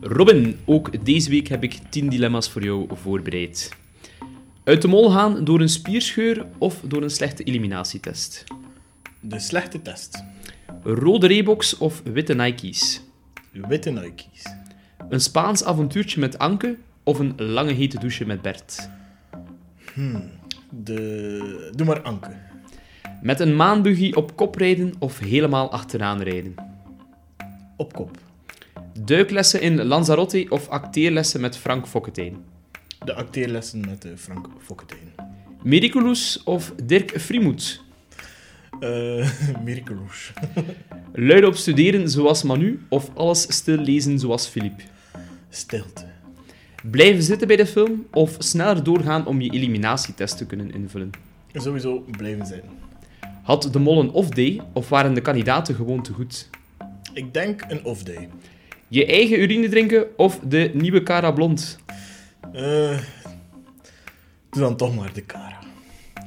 Robin, ook deze week heb ik 10 dilemma's voor jou voorbereid. Uit de mol gaan door een spierscheur of door een slechte eliminatietest? De slechte test. Rode Reeboks of witte Nike's? Witte Nike's. Een Spaans avontuurtje met Anke of een lange hete douche met Bert? De... Doe maar Anke. Met een maanbuggy op kop rijden of helemaal achteraan rijden? Op kop. Duiklessen in Lanzarote of acteerlessen met Frank Fokketijn? De acteerlessen met eh, Frank Fokketijn. Mericulous of Dirk Friemoet? Eh Miraculous. Luid op studeren zoals Manu of alles stil lezen zoals Philippe? Stilte. Blijven zitten bij de film of sneller doorgaan om je eliminatietest te kunnen invullen? Sowieso blijven zijn. Had de mol een off-day of waren de kandidaten gewoon te goed? Ik denk een off-day. Je eigen urine drinken of de nieuwe Cara Blond? Eh doe dan toch maar de Cara.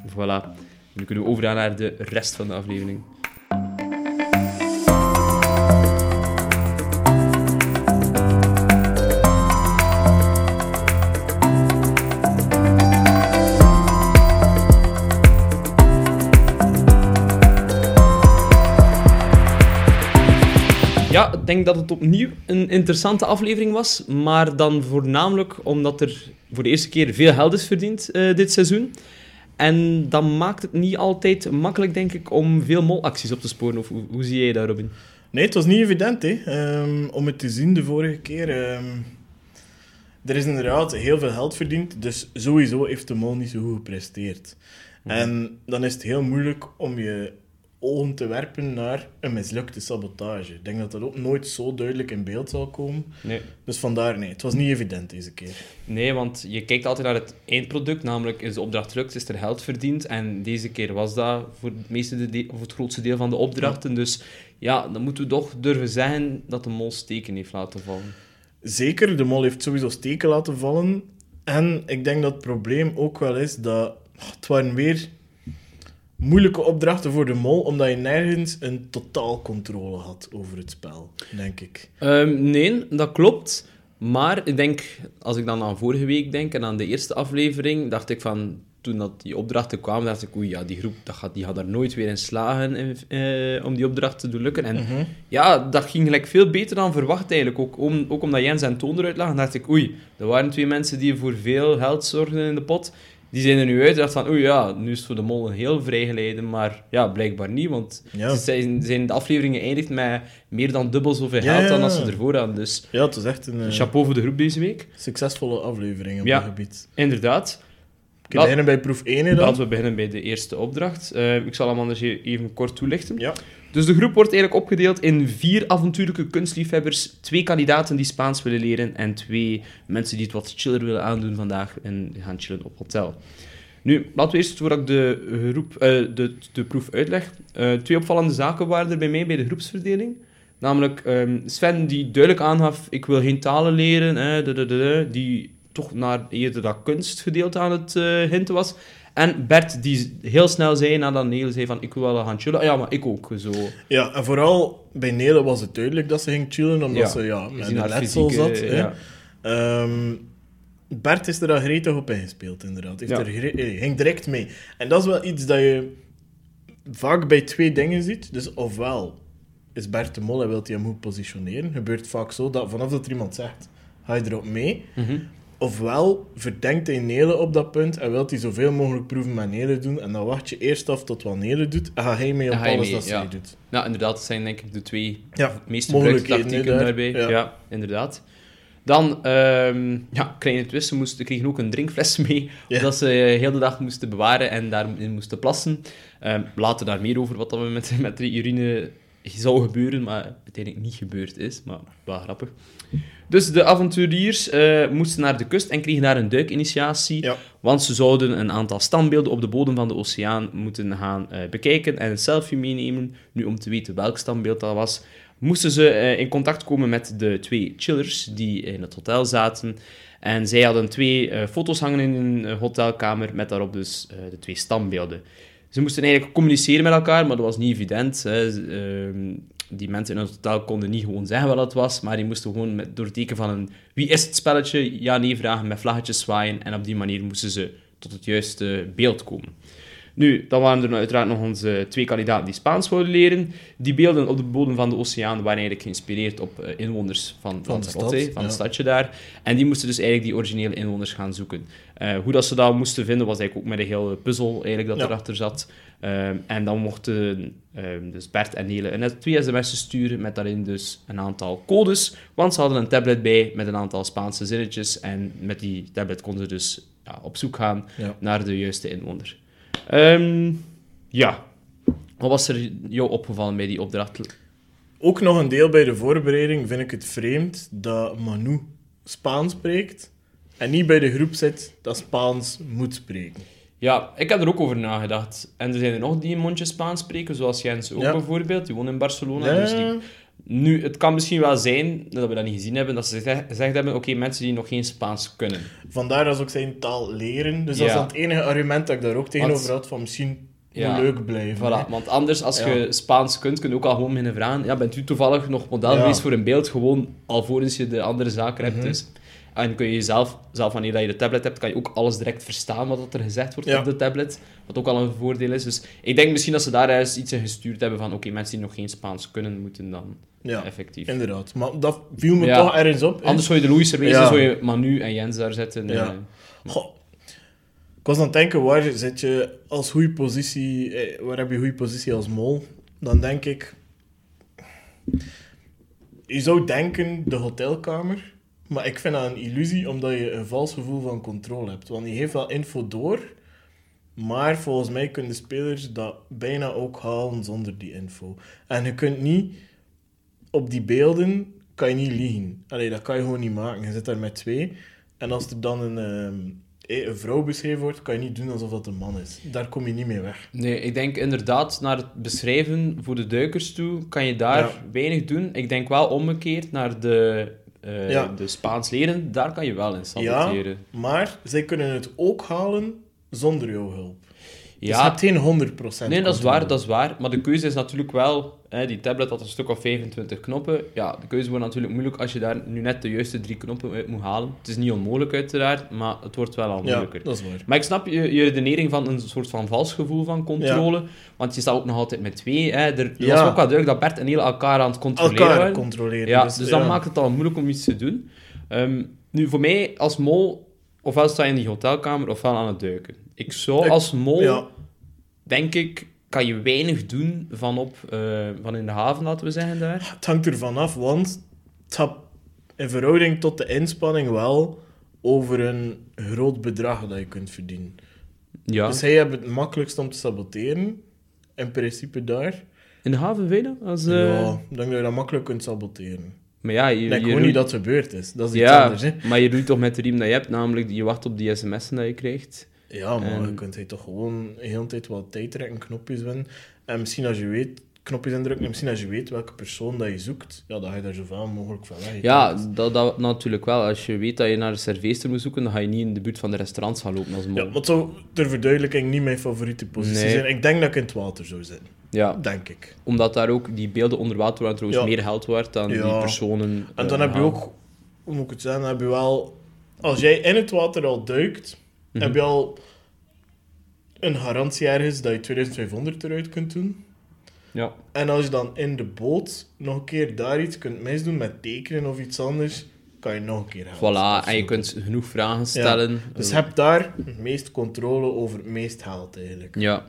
Voilà. Nu kunnen we overgaan naar de rest van de aflevering. Denk dat het opnieuw een interessante aflevering was, maar dan voornamelijk omdat er voor de eerste keer veel geld is verdiend eh, dit seizoen. En dan maakt het niet altijd makkelijk, denk ik, om veel molacties op te sporen. Of hoe, hoe zie jij dat, Robin? Nee, het was niet evident hè, ehm, om het te zien de vorige keer. ehm. er is inderdaad heel veel geld verdiend, dus sowieso heeft de mol niet zo goed gepresteerd. En dan is het heel moeilijk om je ogen te werpen naar een mislukte sabotage. Ik denk dat dat ook nooit zo duidelijk in beeld zal komen. Nee. Dus vandaar, nee, het was niet evident deze keer. Nee, want je kijkt altijd naar het eindproduct, namelijk is de opdracht gelukt, is er geld verdiend. En deze keer was dat voor het, meeste de of het grootste deel van de opdrachten. Dus ja, dan moeten we toch durven zeggen dat de mol steken heeft laten vallen. Zeker, de mol heeft sowieso steken laten vallen. En ik denk dat het probleem ook wel is dat oh, het waren weer moeilijke opdrachten voor de mol, omdat je nergens een totaalcontrole had over het spel, denk ik. Ehm, nee, dat klopt. Maar ik denk, als ik dan aan vorige week denk en aan de eerste aflevering, dacht ik van, toen dat die opdrachten kwamen, dacht ik, oei, ja, die groep dat gaat, die gaat er nooit weer in slagen in, eh, om die opdracht te doen lukken. En ja, dat ging gelijk veel beter dan verwacht eigenlijk. Ook, om, ook omdat Jens en Toon eruit lagen, dacht ik, oei, er waren twee mensen die voor veel geld zorgden in de pot. Die zijn er nu uit. Van, oei, ja, nu is het voor de mol een heel vrijgeleiden. Maar ja, blijkbaar niet, want Ja. ze zijn, zijn de afleveringen geëindigd met meer dan dubbel zoveel geld ja, dan als ze ervoor hadden. Dus Ja, het was echt een chapeau voor de groep deze week. succesvolle aflevering op dat gebied. Inderdaad. Kan beginnen bij proef 1 hè, dan. Laten we beginnen bij de eerste opdracht. Eh, ik zal hem anders even kort toelichten. Ja. Dus de groep wordt eigenlijk opgedeeld in vier avontuurlijke kunstliefhebbers, twee kandidaten die Spaans willen leren en twee mensen die het wat chiller willen aandoen vandaag en gaan chillen op hotel. Nu, laten we eerst, voordat ik de, groep, eh, de, de proef uitleg, eh, twee opvallende zaken waren er bij mij bij de groepsverdeling. Namelijk ehm, Sven, die duidelijk aangaf, ik wil geen talen leren, eh, die toch naar eerder dat kunstgedeelte aan het eh, hinten was. En Bert, die heel snel zei, nadat Nele zei van, ik wil wel gaan chillen. Ah ja, maar ik ook, zo. Ja, en vooral bij Nele was het duidelijk dat ze ging chillen, omdat Ja, ze ja, met een letsel zat. hè. Ehm, Bert is er daar gretig op ingespeeld, inderdaad. Heeft Ja. er eh, ging direct mee. En dat is wel iets dat je vaak bij twee dingen ziet. Dus ofwel is Bert de mol en wil hij hem goed positioneren. Gebeurt vaak zo dat vanaf dat er iemand zegt, ga je erop mee. Mhm. Ofwel verdenkt hij Nele op dat punt en wil hij zoveel mogelijk proeven met Nele doen. En dan wacht je eerst af tot wat Nele doet en ga hij mee op alles mee, dat ja. zij doet. Nou, inderdaad, dat zijn denk ik de twee Ja, meest gebruikte tactieken daarbij. Ja. Ja. inderdaad. Dan, ehm ja, kleine twist, ze moesten, kregen ook een drinkfles mee, Ja. dat ze eh, heel de dag moesten bewaren en daarin moesten plassen. Ehm, later daar meer over wat dat we met, met de urine zou gebeuren, maar uiteindelijk niet gebeurd is, maar wel grappig. Dus de avonturiers eh, moesten naar de kust en kregen daar een duikinitiatie, Ja. want ze zouden een aantal standbeelden op de bodem van de oceaan moeten gaan eh, bekijken en een selfie meenemen. Nu, om te weten welk standbeeld dat was, moesten ze eh, in contact komen met de twee chillers die in het hotel zaten. En zij hadden twee foto's hangen in een eh, hotelkamer met daarop dus de twee standbeelden. Ze moesten eigenlijk communiceren met elkaar, maar dat was niet evident. Hè. Die mensen in het hotel konden niet gewoon zeggen wat het was, maar die moesten gewoon met, door het teken van een wie is het spelletje, ja-nee vragen, met vlaggetjes zwaaien. En op die manier moesten ze tot het juiste beeld komen. Nu, dan waren er uiteraard nog onze twee kandidaten die Spaans wilden leren. Die beelden op de bodem van de oceaan waren eigenlijk geïnspireerd op eh, inwoners van Van de stad, van ja. het stadje daar. En die moesten dus eigenlijk die originele inwoners gaan zoeken. Eh, hoe dat ze dat moesten vinden, was eigenlijk ook met een hele puzzel eigenlijk dat Ja. erachter zat. Ehm, en dan mochten ehm, dus Bert en Nele net twee sms'en sturen met daarin dus een aantal codes. Want ze hadden een tablet bij met een aantal Spaanse zinnetjes. En met die tablet konden ze dus ja, op zoek gaan Ja. naar de juiste inwoner. Ehm, ja. Wat was er jou opgevallen bij die opdracht? Ook nog een deel bij de voorbereiding vind ik het vreemd dat Manu Spaans spreekt en niet bij de groep zit dat Spaans moet spreken. Ja, ik heb er ook over nagedacht. En er zijn er nog die een mondje Spaans spreken, zoals Jens ook Ja. bijvoorbeeld. Die woont in Barcelona. Ja, Dus die... Nu, het kan misschien wel zijn, dat we dat niet gezien hebben, dat ze gezegd hebben, oké, mensen die nog geen Spaans kunnen. Vandaar dat ze ook zijn taal leren. Dus dat is het enige argument dat ik daar ook tegenover Want- had van misschien Ja. leuk blijven. hè. Voilà, want anders, als je Spaans kunt, kun je ook al gewoon beginnen vragen. Ja, bent u toevallig nog model geweest voor een beeld? Gewoon alvorens je de andere zaken hebt. Mhm. Dus. En kun je jezelf, zelf wanneer dat je de tablet hebt, kan je ook alles direct verstaan wat er gezegd wordt Ja. op de tablet. Wat ook al een voordeel is. Dus ik denk misschien dat ze daar eens iets in gestuurd hebben van oké, mensen die nog geen Spaans kunnen, moeten dan Ja, effectief. inderdaad. Maar dat viel me Ja. toch ergens op. Anders zou je de logischerwijze, Ja. zou je Manu en Jens daar zetten. Ja. eh. Goh. Ik was aan het denken, waar zit je als goede positie, eh, waar heb je goede positie als mol? Dan denk ik, je zou denken de hotelkamer, maar ik vind dat een illusie omdat je een vals gevoel van controle hebt. Want je geeft wel info door, maar volgens mij kunnen spelers dat bijna ook halen zonder die info. En je kunt niet op die beelden kan je niet liegen. Allee, dat kan je gewoon niet maken. Je zit daar met twee. En als er dan een, ehm, eh, een vrouw beschreven wordt, kan je niet doen alsof dat een man is. Daar kom je niet mee weg. Nee, ik denk inderdaad naar het beschrijven voor de duikers toe kan je daar Ja. weinig doen. Ik denk wel omgekeerd naar de, Ja. de Spaans leren, daar kan je wel in saboteren. Maar zij kunnen het ook halen zonder jouw hulp. Dus je Ja, hebt geen 100% nee, dat is waar, dat is waar. Maar de keuze is natuurlijk wel... Hè, die tablet had een stuk of 25 knoppen. Ja, de keuze wordt natuurlijk moeilijk als je daar nu net de juiste drie knoppen uit moet halen. Het is niet onmogelijk uiteraard, maar het wordt wel al Ja, moeilijker. dat is waar. Maar ik snap je, je redenering van een soort van vals gevoel van controle. Want je staat ook nog altijd met twee. Hè. Er, er Ja. was ook wel duidelijk dat Bert en Hele elkaar aan het controleren Elkaar waren. controleren. Ja, dus, dan ja. maakt het al moeilijk om iets te doen. Ehm, nu, voor mij als mol, ofwel sta je in die hotelkamer, ofwel aan het duiken. Ik zou Ik- als mol, Ja, denk ik, kan je weinig doen van, op, eh, van in de haven, laten we zeggen daar. het hangt ervan af, want het gaat in verhouding tot de inspanning wel over een groot bedrag dat je kunt verdienen. Ja. Dus hij hebt het makkelijkst om te saboteren, in principe daar. In de haven, weet je? Als, eh, Ja, ik denk dat je dat makkelijk kunt saboteren. Maar ja, je, Ik denk je gewoon niet dat het gebeurd is. Dat is iets Ja, anders, hè. maar je doet toch met de riem dat je hebt, namelijk je wacht op die sms'en dat je krijgt. Ja, maar En- je kunt hij toch gewoon de hele tijd wat tijd trekken, knopjes winnen. En misschien als je weet, knopjes indrukken, en misschien als je weet welke persoon dat je zoekt, ja, dan ga je daar zoveel mogelijk van weg. Ja, dat, dat natuurlijk wel. Als je weet dat je naar een serveester moet zoeken, dan ga je niet in de buurt van de restaurants gaan lopen als mol. Ja, maar zou ter verduidelijking niet mijn favoriete positie Nee. zijn. Ik denk dat ik in het water zou zitten. Ja, Denk ik. omdat daar ook die beelden onder water waren trouwens Ja. meer geld waard dan die Ja. personen. En eh, dan heb je ook, hoe moet ik het zeggen, dan heb je wel... Als jij in het water al duikt, Mhm. heb je al een garantie ergens dat je 2500 eruit kunt doen. Ja. En als je dan in de boot nog een keer daar iets kunt misdoen met tekenen of iets anders, kan je nog een keer helpen. Voilà, en je kunt genoeg vragen Ja. stellen. Dus Eh, heb daar het meest controle over het meest geld eigenlijk. Ja.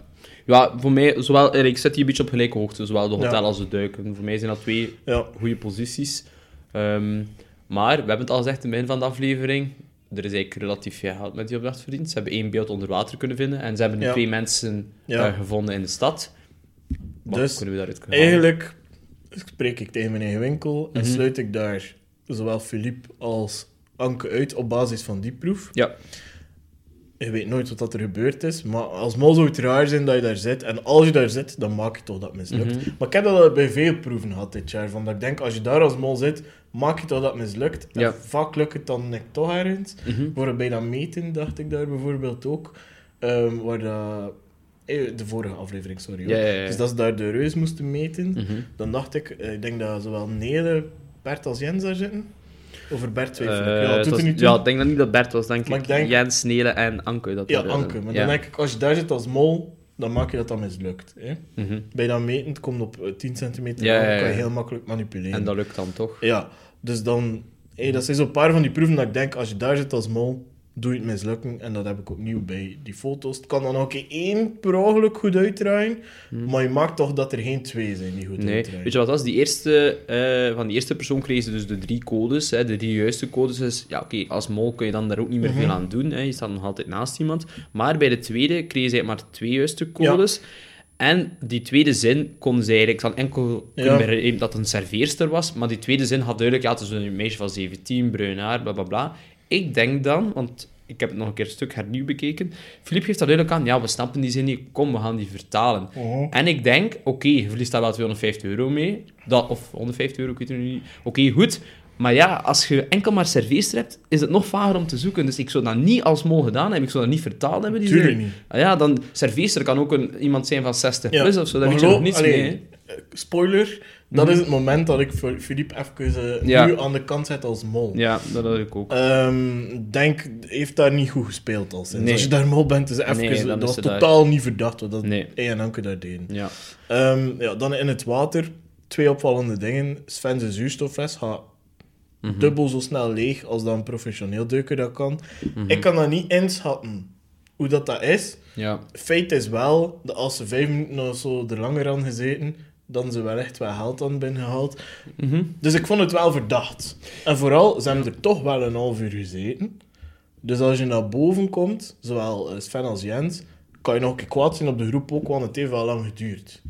Ja, voor mij, zowel, ik zet die een beetje op gelijke hoogte, zowel de hotel Ja. als de duiken. Voor mij zijn dat twee Ja, goede posities. Ehm, maar, we hebben het al gezegd in het begin van de aflevering, er is eigenlijk relatief veel geld met die opdracht verdiend. Ze hebben één beeld onder water kunnen vinden en ze hebben Ja. twee mensen Ja. gevonden in de stad. Wat Dus kunnen we daaruit eigenlijk spreek ik tegen mijn eigen winkel en Mhm. sluit ik daar zowel Philippe als Anke uit op basis van die proef. Ja, Je weet nooit wat dat er gebeurd is, maar als mol zou het raar zijn dat je daar zit. En als je daar zit, dan maak je toch dat het mislukt. Mhm. Maar ik heb dat bij veel proeven gehad dit jaar. Van dat ik denk, als je daar als mol zit, maak je toch dat het mislukt. En vaak lukt het dan net toch ergens. Mhm. Voor bij dat meten dacht ik daar bijvoorbeeld ook. ehm, waar dat eh, de vorige aflevering, sorry. Ja, ja. Dus dat ze daar de reus moesten meten. Mhm. Dan dacht ik, eh, ik denk dat zowel Nele, Bert als Jens daar zitten. Over Bert twijfel ik. Eh, Ja, was- toe. ja, ik denk dat niet dat Bert was, denk Maar ik. denk- Jens, Nele en Anke. Dat Ja, eh, Anke. Maar ja. dan denk ik, als je daar zit als mol, dan maak je dat dat mislukt. Hè? Mhm. Bij dat meten, het komt op eh, 10 centimeter, Ja, lang, ja, ja. kan je heel makkelijk manipuleren. En dat lukt dan toch? Ja, dus dan... Hey, dat zijn zo'n paar van die proeven dat ik denk, als je daar zit als mol, doe je het mislukken. En dat heb ik opnieuw bij die foto's. Het kan dan ook één per ongeluk goed uitdraaien, maar je maakt toch dat er geen twee zijn die goed Hmm. Nee, uitdraaien. weet je wat was? Die eerste, eh, van die eerste persoon kreeg ze dus de drie codes, hè, de drie juiste codes. Dus ja, oké, als mol kun je dan daar ook niet meer Mhm. veel aan doen. Hè. Je staat nog altijd naast iemand. Maar bij de tweede kreeg zij maar twee juiste codes. En die tweede zin kon zij eigenlijk... Ik zal enkel Ja. kunnen dat een serveerster was, maar die tweede zin had duidelijk... Ja, het is een meisje van 17, bruin haar, bla bla bla. Ik denk dan, want ik heb het nog een keer een stuk hernieuw bekeken. Filip geeft dat duidelijk aan. Ja, we snappen die zin niet. Kom, we gaan die vertalen. Mhm. En ik denk, oké, je verliest daar wel 250 euro mee. Dat, of 150 euro, ik weet het nu niet. Oké, goed. Maar ja, als je enkel maar serveerster hebt, is het nog vager om te zoeken. Dus ik zou dat niet als mol gedaan hebben. Ik zou dat niet vertaald hebben. Die Tuurlijk zin. niet. Ah ja, dan serveerster kan ook een, iemand zijn van 60 Ja, plus of zo. Daar weet je nog niets allee, mee. eh, Spoiler, dat Mhm. is het moment dat ik voor Philippe even eh, Ja. nu aan de kant zet als mol. Ja, dat had ik ook. Ehm, denk, heeft daar niet goed gespeeld al sinds. Nee. Als je daar mol bent, is even, Nee, dan dat was daar. totaal niet verdacht wat dat Nee. en Anke daar deden. Ja. Ehm, ja, dan in het water, twee opvallende dingen. Sven zijn zuurstoffles gaat Mhm. dubbel zo snel leeg als dat een professioneel duiker dat kan. Mhm. Ik kan dat niet inschatten hoe dat, dat is. Ja. Feit is wel dat als ze vijf minuten of zo er langer aan gezeten, dan ze wel echt wel geld aan binnengehaald. Mhm. Dus ik vond het wel verdacht. En vooral, ze hebben er toch wel een half uur gezeten. Dus als je naar boven komt, zowel eh, Sven als Jens, kan je nog een keer kwaad zijn op de groep ook, want het heeft wel lang geduurd.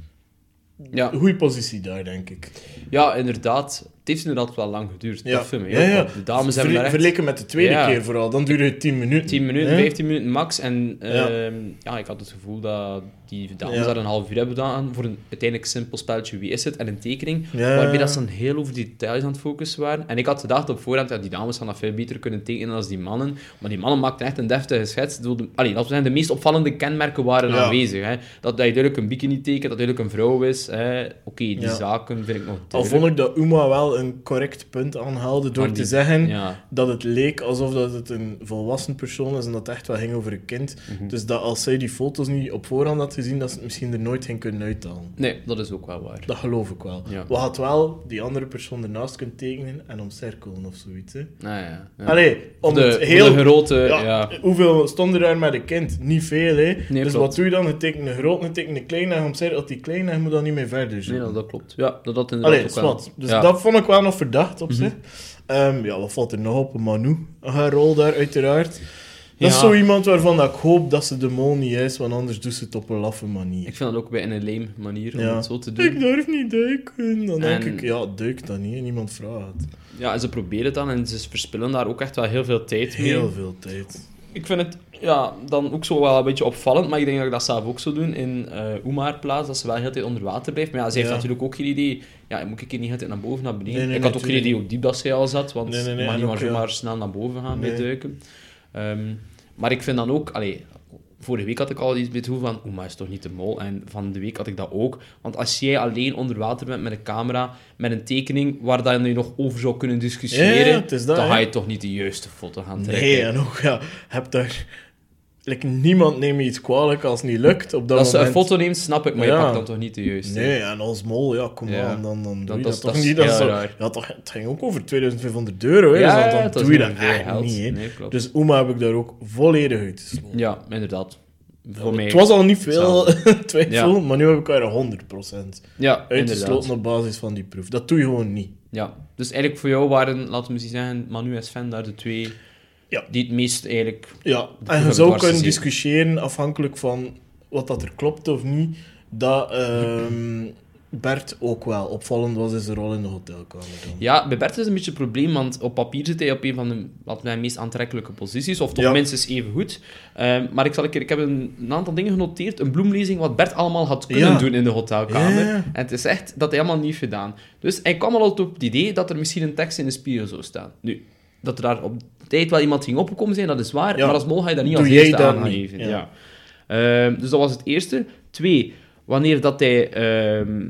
Ja. Goeie positie daar, denk ik. ja, inderdaad. Het heeft inderdaad wel lang geduurd. Ja, Dat. De dames Ver- hebben echt... Vergeleken met de tweede Ja. keer vooral, dan duurde het 10 minuten. 10 minuten, Hè? 15 minuten max. En ehm, ja. ik had het gevoel dat die dames Ja. daar een half uur hebben gedaan voor een uiteindelijk simpel spelletje Wie is het? en een tekening, Ja. waarbij dat ze dan heel over details aan het focussen waren. En ik had gedacht op voorhand, dat die dames gaan dat veel beter kunnen tekenen dan die mannen. Maar die mannen maakten echt een deftige schets. De- Allee, dat zijn de meest opvallende kenmerken waren aanwezig. Hè. Dat, dat je duidelijk een bikini tekent, dat duidelijk een vrouw is. hè. Oké, die zaken vind ik nog Al duidelijk. vond ik dat Uma wel een correct punt aanhaalde door die- te zeggen dat het leek alsof dat het een volwassen persoon is en dat het echt wel ging over een kind. Mhm. Dus dat als zij die foto's niet op voorhand had gezien, dat ze het misschien er nooit ging kunnen uithalen. Nee, dat is ook wel waar. Dat geloof ik wel. Ja. We had wel die andere persoon ernaast kunnen tekenen en omcirkelen of zoiets. Hè. Ah, ja. ja. Allee, om de, het voor heel... de grote... ja, ja. Hoeveel stonden er met een kind? Niet veel, hè? Nee, dus klopt. wat doe je dan? Je tekent een groot, je tekent een klein en omcirkelt die klein en je moet dan niet meer verder zoeken. Nee, dat, klopt. Ja, dat dat inderdaad Allee, ook wel. Dus dat vond ik wel nog verdacht op Mhm. zich. Ehm, ja, wat valt er nog op? Manu, haar rol daar, uiteraard. Dat is zo iemand waarvan dat ik hoop dat ze de mol niet is, want anders doet ze het op een laffe manier. Ik vind dat ook bij een lame manier om het zo te doen. Ik durf niet duiken. Dan denk En- ik, ja, duik dan niet. Niemand vraagt. Ja, en ze proberen het dan en ze verspillen daar ook echt wel heel veel tijd mee. Heel veel tijd. Ik vind het ja, dan ook zo wel een beetje opvallend, maar ik denk dat ik dat zelf ook zou doen in uh, Oemaar plaats, dat ze wel de hele tijd onder water blijft. Maar ja, ze heeft Ja. natuurlijk ook geen idee. Ja, moet ik hier niet de hele tijd naar boven, naar beneden? Nee, nee, ik had ook geen idee hoe diep dat zij al zat, want Nee, mag niet maar zomaar snel naar boven gaan bij duiken. Ehm, maar ik vind dan ook... Allee, vorige week had ik al iets gevoel van, Oema is toch niet de mol? En van de week had ik dat ook. Want als jij alleen onder water bent met een camera, met een tekening, waar dat je nog over zou kunnen discussiëren, Ja, dat, dan ga je toch niet de juiste foto gaan trekken. Nee, en ook, ja, heb daar... Like, niemand neemt me iets kwalijk als het niet lukt op dat Als ze een moment. foto neemt, snap ik, maar je pakt dan toch niet de juiste. Nee, en als mol, ja, kom Ja. aan, dan, dan doe Dat- je dat dat, is- toch niet. Dat zo- ja, toch, het ging ook over 2500 euro, hè, Ja, dus dan, doe je dat echt geld. niet. Hè. Nee, klopt. Dus Oma heb ik daar ook volledig uitgesloten. Ja, inderdaad. Voor mij. Het was al niet veel twijfel, maar nu heb ik er 100% ja, uitgesloten op basis van die proef. Dat doe je gewoon niet. Ja. Dus eigenlijk voor jou waren, laten we zeggen, Manu en Sven daar de twee Ja. die het meest eigenlijk... Ja, en je zou kunnen discussiëren afhankelijk van wat dat er klopt of niet, dat ehm, Bert ook wel opvallend was in zijn rol in de hotelkamer. Dan. Ja, bij Bert is het een beetje een probleem, want op papier zit hij op een van de we zeggen, meest aantrekkelijke posities, of toch Ja. minstens even goed. Ehm, maar ik, zal een keer, ik heb een, een aantal dingen genoteerd, een bloemlezing wat Bert allemaal had kunnen Ja. doen in de hotelkamer. Ja. En het is echt dat hij allemaal niet heeft gedaan. Dus hij kwam al op het idee dat er misschien een tekst in de spiegel zou staan. Nu, dat er daar op tijd wel iemand ging opgekomen zijn, dat is waar, Ja. maar als mol ga je dat niet Doe als eerste aan gaan niet, geven. ja. Ja. Ehm, dus dat was het eerste. Twee, wanneer dat hij... ehm,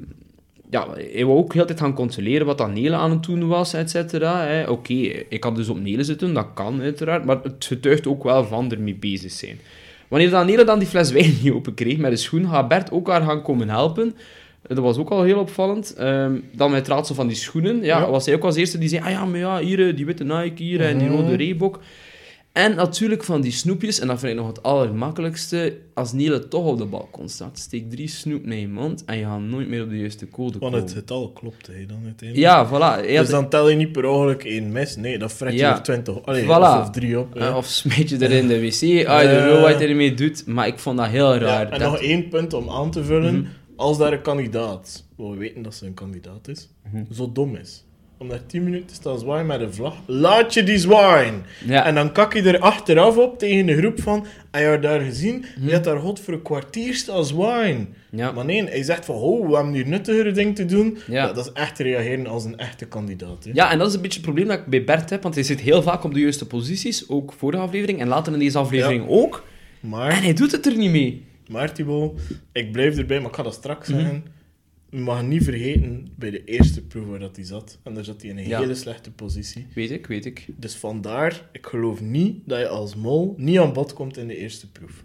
ja, hij wou ook heel tijd gaan controleren wat dat Nele aan het doen was, et cetera. Oké, ik kan dus op Nele zitten, dat kan uiteraard, maar het getuigt ook wel van ermee bezig zijn. Wanneer dan Nele dan die fles wijn niet open kreeg met de schoen, gaat Bert ook haar gaan komen helpen. Dat was ook al heel opvallend. Ehm, dan met het raadsel van die schoenen. Ja, Ja. was hij ook als eerste die zei, ah ja, maar ja, hier, eh, die witte Nike hier en die Mhm. rode Reebok. En natuurlijk van die snoepjes, en dat vind ik nog het allermakkelijkste, als Nele toch op de balkon staat, steek drie snoep naar je mond en je gaat nooit meer op de juiste code Want komen. het getal klopt hè, dan uiteindelijk. Ja, voilà. Dus dan tel je niet per ongeluk één mis. Nee, dan fret je Ja. er 20 allee, Voilà. of, of drie op. Eh, of smijt je er in de wc, ah, je Eh. weet wat je ermee doet. Maar ik vond dat heel Ja, raar. en dat- nog één punt om aan te vullen. Mhm. Als daar een kandidaat, we weten dat ze een kandidaat is, Mhm. zo dom is. Om daar 10 minuten te staan zwaaien met een vlag. Laat je die zwaaien! ja. En dan kak je er achteraf op tegen de groep van... En je hebt daar gezien, Mhm. je hebt daar god voor een kwartier staan zwaaien. ja. Maar nee, hij zegt van... Oh, we hebben hier nuttigere dingen te doen. Ja. Dat is echt reageren als een echte kandidaat. Hè. ja, en dat is een beetje het probleem dat ik bij Bert heb, want hij zit heel vaak op de juiste posities, ook voor de aflevering, en later in deze aflevering ook. En Maar, hij doet het er niet mee. Maar Thibaut, ik blijf erbij, maar ik ga dat straks Mhm. zeggen. Je mag niet vergeten, bij de eerste proef waar dat hij zat, en daar zat hij in een Ja. hele slechte positie. Weet ik, weet ik. Dus vandaar, ik geloof niet dat je als mol niet aan bod komt in de eerste proef.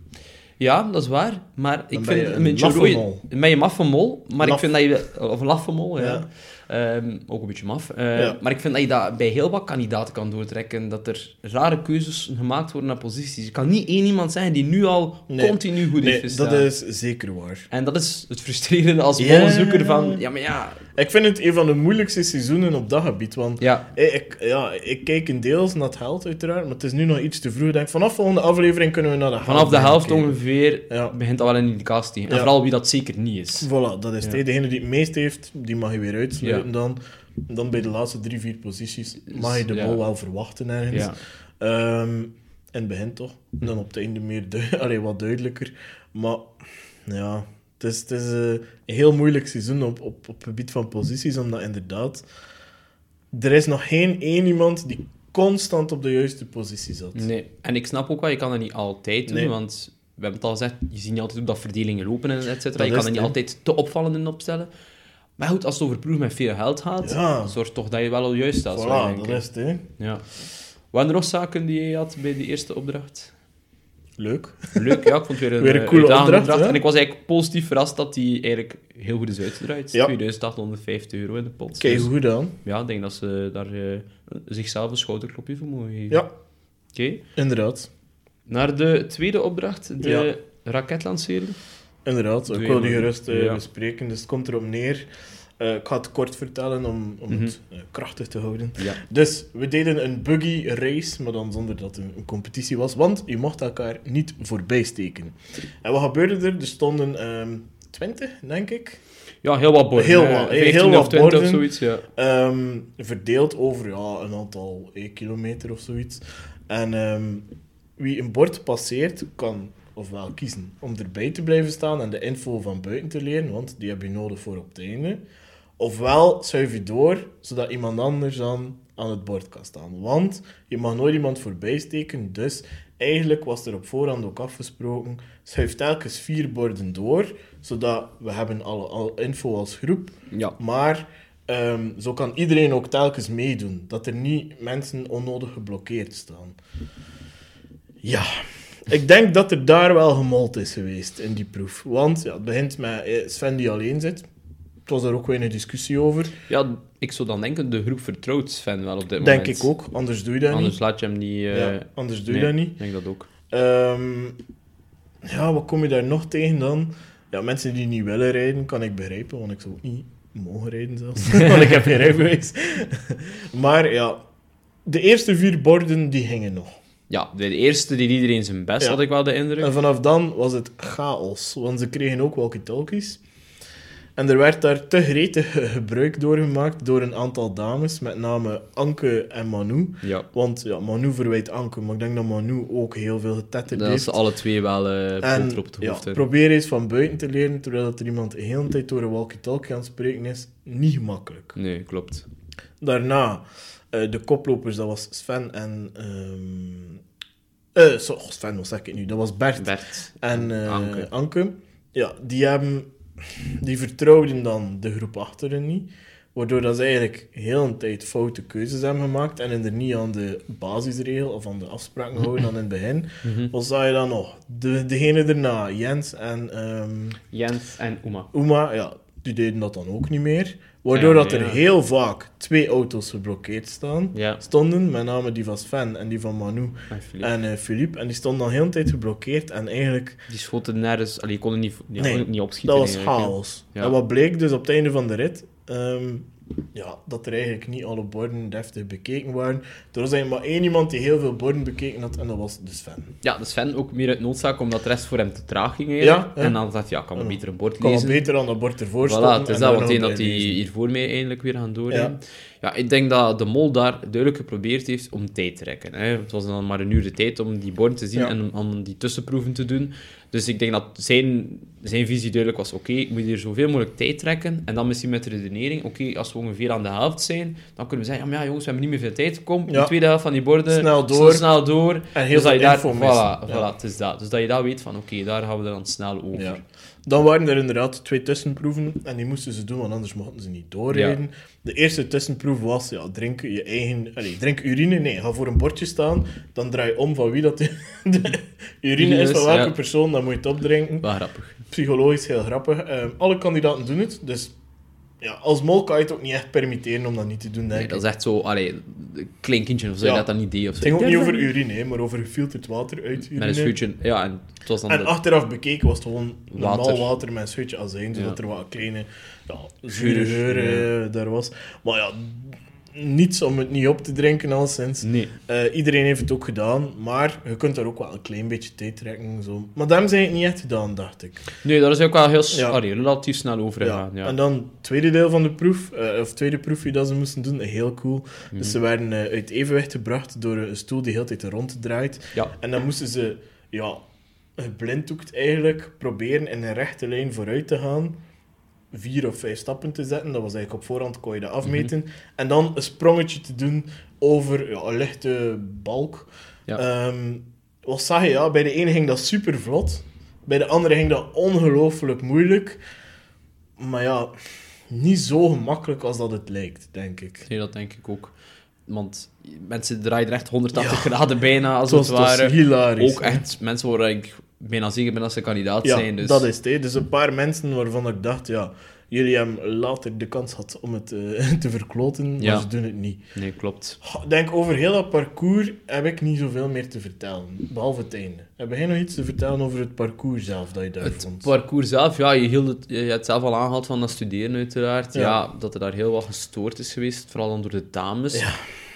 Ja, dat is waar. Maar ik Dan vind je een een beetje mol. Ben je maffe mol, maar Laf. ik vind dat je... Of een laffe mol, ja. Ja. Ehm, ook een beetje maf. Eh, Ja. Maar ik vind dat je dat bij heel wat kandidaten kan doortrekken. Dat er rare keuzes gemaakt worden naar posities. Je kan niet één iemand zijn die nu al Nee. continu goed heeft gestaan. dat is zeker waar. En dat is het frustrerende als Ja. molzoeker van... Ja, maar ja... Ik vind het een van de moeilijkste seizoenen op dat gebied, want Ja, ik, ja, ik kijk in deels naar het held uiteraard, maar het is nu nog iets te vroeg. Ik denk, vanaf volgende aflevering kunnen we naar de helft vanaf de helft kijken. ongeveer Ja. begint dat wel een indicatie. En Ja. vooral wie dat zeker niet is. Voilà, dat is het. Degene die het meest heeft, die mag je weer uitsluiten dan. Dan bij de laatste drie, vier posities mag je de bol wel verwachten ergens. Ja. Ehm, in het begin toch. En dan op het einde meer du- allee, wat duidelijker. Maar ja, is, het is eh, een heel moeilijk seizoen op, op, op het gebied van posities, omdat inderdaad... Er is nog geen één iemand die constant op de juiste positie zat. Nee, en ik snap ook wel, je kan dat niet altijd doen, Nee. want we hebben het al gezegd, je ziet niet altijd hoe dat verdelingen lopen en et cetera. Je kan er niet altijd te opvallend in opstellen. Maar goed, als het over proef met veel geld gaat, Ja. zorg toch dat je wel al juist staat, Voilà, dat is het. Hè. Ja. Waren er nog zaken die je had bij de eerste opdracht? Leuk. Leuk, ja, ik vond het weer een, Weer een eh, coole opdracht? En ik was eigenlijk positief verrast dat die eigenlijk heel goed is uitgedraaid. Ja. 2850 euro in de pot. Kijk, Dus, goed aan. ja, ik denk dat ze daar eh, zichzelf een schouderklopje voor mogen geven. Ja, Oké. inderdaad. Naar de tweede opdracht, de Ja. raketlancering. Inderdaad, ik wil die gerust Ja. bespreken. Dus het komt erop neer. Eh, ik ga het kort vertellen om, om het Mhm. eh, krachtig te houden. Ja. Dus we deden een buggy race, maar dan zonder dat het een, een competitie was, want je mocht elkaar niet voorbij steken. En wat gebeurde er? Er stonden ehm 20, denk ik, Ja, heel wat borden. Heel wat, heel 15 wat of 20 borden. of zoiets, ja. ehm, verdeeld over ja, een aantal eh, kilometer of zoiets. En ehm, wie een bord passeert, kan ofwel kiezen om erbij te blijven staan en de info van buiten te leren, want die heb je nodig voor op het einde. Ofwel schuif je door, zodat iemand anders dan aan het bord kan staan. Want je mag nooit iemand voorbij steken, dus eigenlijk was er op voorhand ook afgesproken, schuif telkens vier borden door, zodat we hebben alle, alle info als groep, Ja. maar ehm, zo kan iedereen ook telkens meedoen. Dat er niet mensen onnodig geblokkeerd staan. Ja, ik denk dat er daar wel gemold is geweest in die proef. Want ja, het begint met eh, Sven die alleen zit. Het was daar ook weinig discussie over. ja, ik zou dan denken, de groep vertrouwt Sven wel op dit Denk moment. ik ook, anders doe je dat Anders niet. laat je hem niet... eh, ja, anders doe je nee, dat niet. Ik denk dat ook. Ehm, ja, wat kom je daar nog tegen dan? Ja, mensen die niet willen rijden, kan ik begrijpen, want ik zou ook niet mogen rijden zelfs. want ik heb geen rijbewijs. maar ja, de eerste vier borden, die hingen nog. Ja, de eerste die iedereen zijn best, Ja. had ik wel de indruk. En vanaf dan was het chaos, want ze kregen ook walkie-talkies. En er werd daar te gretig gebruik doorgemaakt door een aantal dames, met name Anke en Manu. Ja, Want ja, Manu verwijt Anke, maar ik denk dat Manu ook heel veel getetterd dat heeft. ze alle twee wel eh En op het ja, hoofd hebben. probeer eens van buiten te leren, terwijl dat er iemand de hele tijd door een walkie-talkie aan het spreken is. Niet gemakkelijk. Nee, klopt. Daarna, eh, de koplopers, dat was Sven en... zo, oh, Sven, wat zeg ik nu? Dat was Bert. Bert. en Anke. Anke. Ja, die hebben... Die vertrouwden dan de groep achteren niet. Waardoor dat ze eigenlijk heel een tijd foute keuzes hebben gemaakt en er niet aan de basisregel of aan de afspraken houden dan in het begin. Mhm. Wat zag je dan nog? De, degene daarna, Jens en ehm, Jens en Uma. Uma, ja, die deden dat dan ook niet meer. Waardoor dat er heel vaak twee auto's geblokkeerd staan, Ja. stonden, met name die van Sven en die van Manu En Philippe. en eh Philippe. En die stonden dan heel tijd geblokkeerd en eigenlijk, Die schoten nergens... Allee, die konden niet, die Nee, niet opschieten. dat was chaos. Ja. En wat bleek dus op het einde van de rit? Ehm, ja, dat er eigenlijk niet alle borden deftig bekeken waren. Er was eigenlijk maar één iemand die heel veel borden bekeken had en dat was de Sven. Ja, de Sven ook meer uit noodzaak, omdat de rest voor hem te traag ging. Ja. En dan hij, ja, kan Ja. beter een bord Ik kan lezen. beter aan dat bord ervoor Voilà, stonden het is dat, nog dat hij bij lezen. hier voor mij eindelijk weer gaan doornemen. Ja. Ik denk dat de mol daar duidelijk geprobeerd heeft om tijd te rekken. Hè. Het was dan maar een uur de tijd om die borden te zien Ja. en om, die tussenproeven te doen. Dus ik denk dat zijn, zijn visie duidelijk was, oké, ik moet hier zoveel mogelijk tijd trekken. En dan misschien met de redenering, oké, als we ongeveer aan de helft zijn, dan kunnen we zeggen, ja, ja jongens, we hebben niet meer veel tijd. Kom, Ja. de tweede helft van die borden, Snel door. snel door. En heel dus dat je veel daar, info voilà, voilà, Ja. het is dat. Dus dat je dat weet van, oké, daar gaan we dan snel over. Dan waren er inderdaad twee tussenproeven en die moesten ze doen, want anders mochten ze niet doorrijden. De eerste tussenproef was, ja, drink je eigen... Allez, drink urine, nee, ga voor een bordje staan, dan draai je om van wie dat de, de urine is, van welke Ja. persoon, dan moet je het opdrinken. Wel grappig. Psychologisch heel grappig. Ehm, alle kandidaten doen het, dus ja, als mol kan je het ook niet echt permitteren om dat niet te doen, denk Nee, ik. dat is echt zo, allee, een klein kindje of zo, Ja. dat dat niet deed. Of Het zo. ging ook niet over urine, hè, maar over gefilterd water uit urine. Met een scheutje, ja, en het was dan En de- achteraf bekeken was het gewoon normaal Water. water, met een scheutje azijn, zodat Ja. er wat kleine ja, zure Geur, geur eh, daar was. Maar ja, niets om het niet op te drinken al sinds. Nee. Eh, iedereen heeft het ook gedaan, maar je kunt daar ook wel een klein beetje tijd trekken. Zo. Maar daarom zijn het niet echt gedaan, dacht ik. nee, dat is ook wel heel, Ja. allee, relatief snel overgegaan. Ja. En dan het tweede deel van de proef, eh, of tweede proefje dat ze moesten doen, heel cool. Mhm. Dus ze werden eh, uit evenwicht gebracht door een stoel die heel tijd ronddraait. Ja. En dan moesten ze, ja, geblinddoekt eigenlijk, proberen in een rechte lijn vooruit te gaan. Vier of vijf stappen te zetten. Dat was eigenlijk op voorhand, kon je dat afmeten. Mhm. En dan een sprongetje te doen over ja, een lichte balk. Ja. Ehm, wat zag je? Ja, bij de ene ging dat super vlot. Bij de andere ging dat ongelooflijk moeilijk. Maar ja, niet zo gemakkelijk als dat het lijkt, denk ik. Nee, dat denk ik ook. Want mensen draaien er echt 180 Ja. graden bijna, als Het was, ware. hilarisch. Ook echt mensen waar ik bijna zeker ben dat ze kandidaat Ja, zijn. Dus... dat is het. hè. Dus een paar mensen waarvan ik dacht, ja, jullie hebben later de kans gehad om het eh, te verkloten, maar Ja. ze doen het niet. Nee, klopt. Ik denk, over heel dat parcours heb ik niet zoveel meer te vertellen, behalve het einde. Heb jij nog iets te vertellen over het parcours zelf dat je daar Het vond? parcours zelf, ja, je, hield het, je hebt het zelf al aangehaald van dat studeren uiteraard. Ja. Ja. dat er daar heel wat gestoord is geweest, vooral dan door de dames. Ja.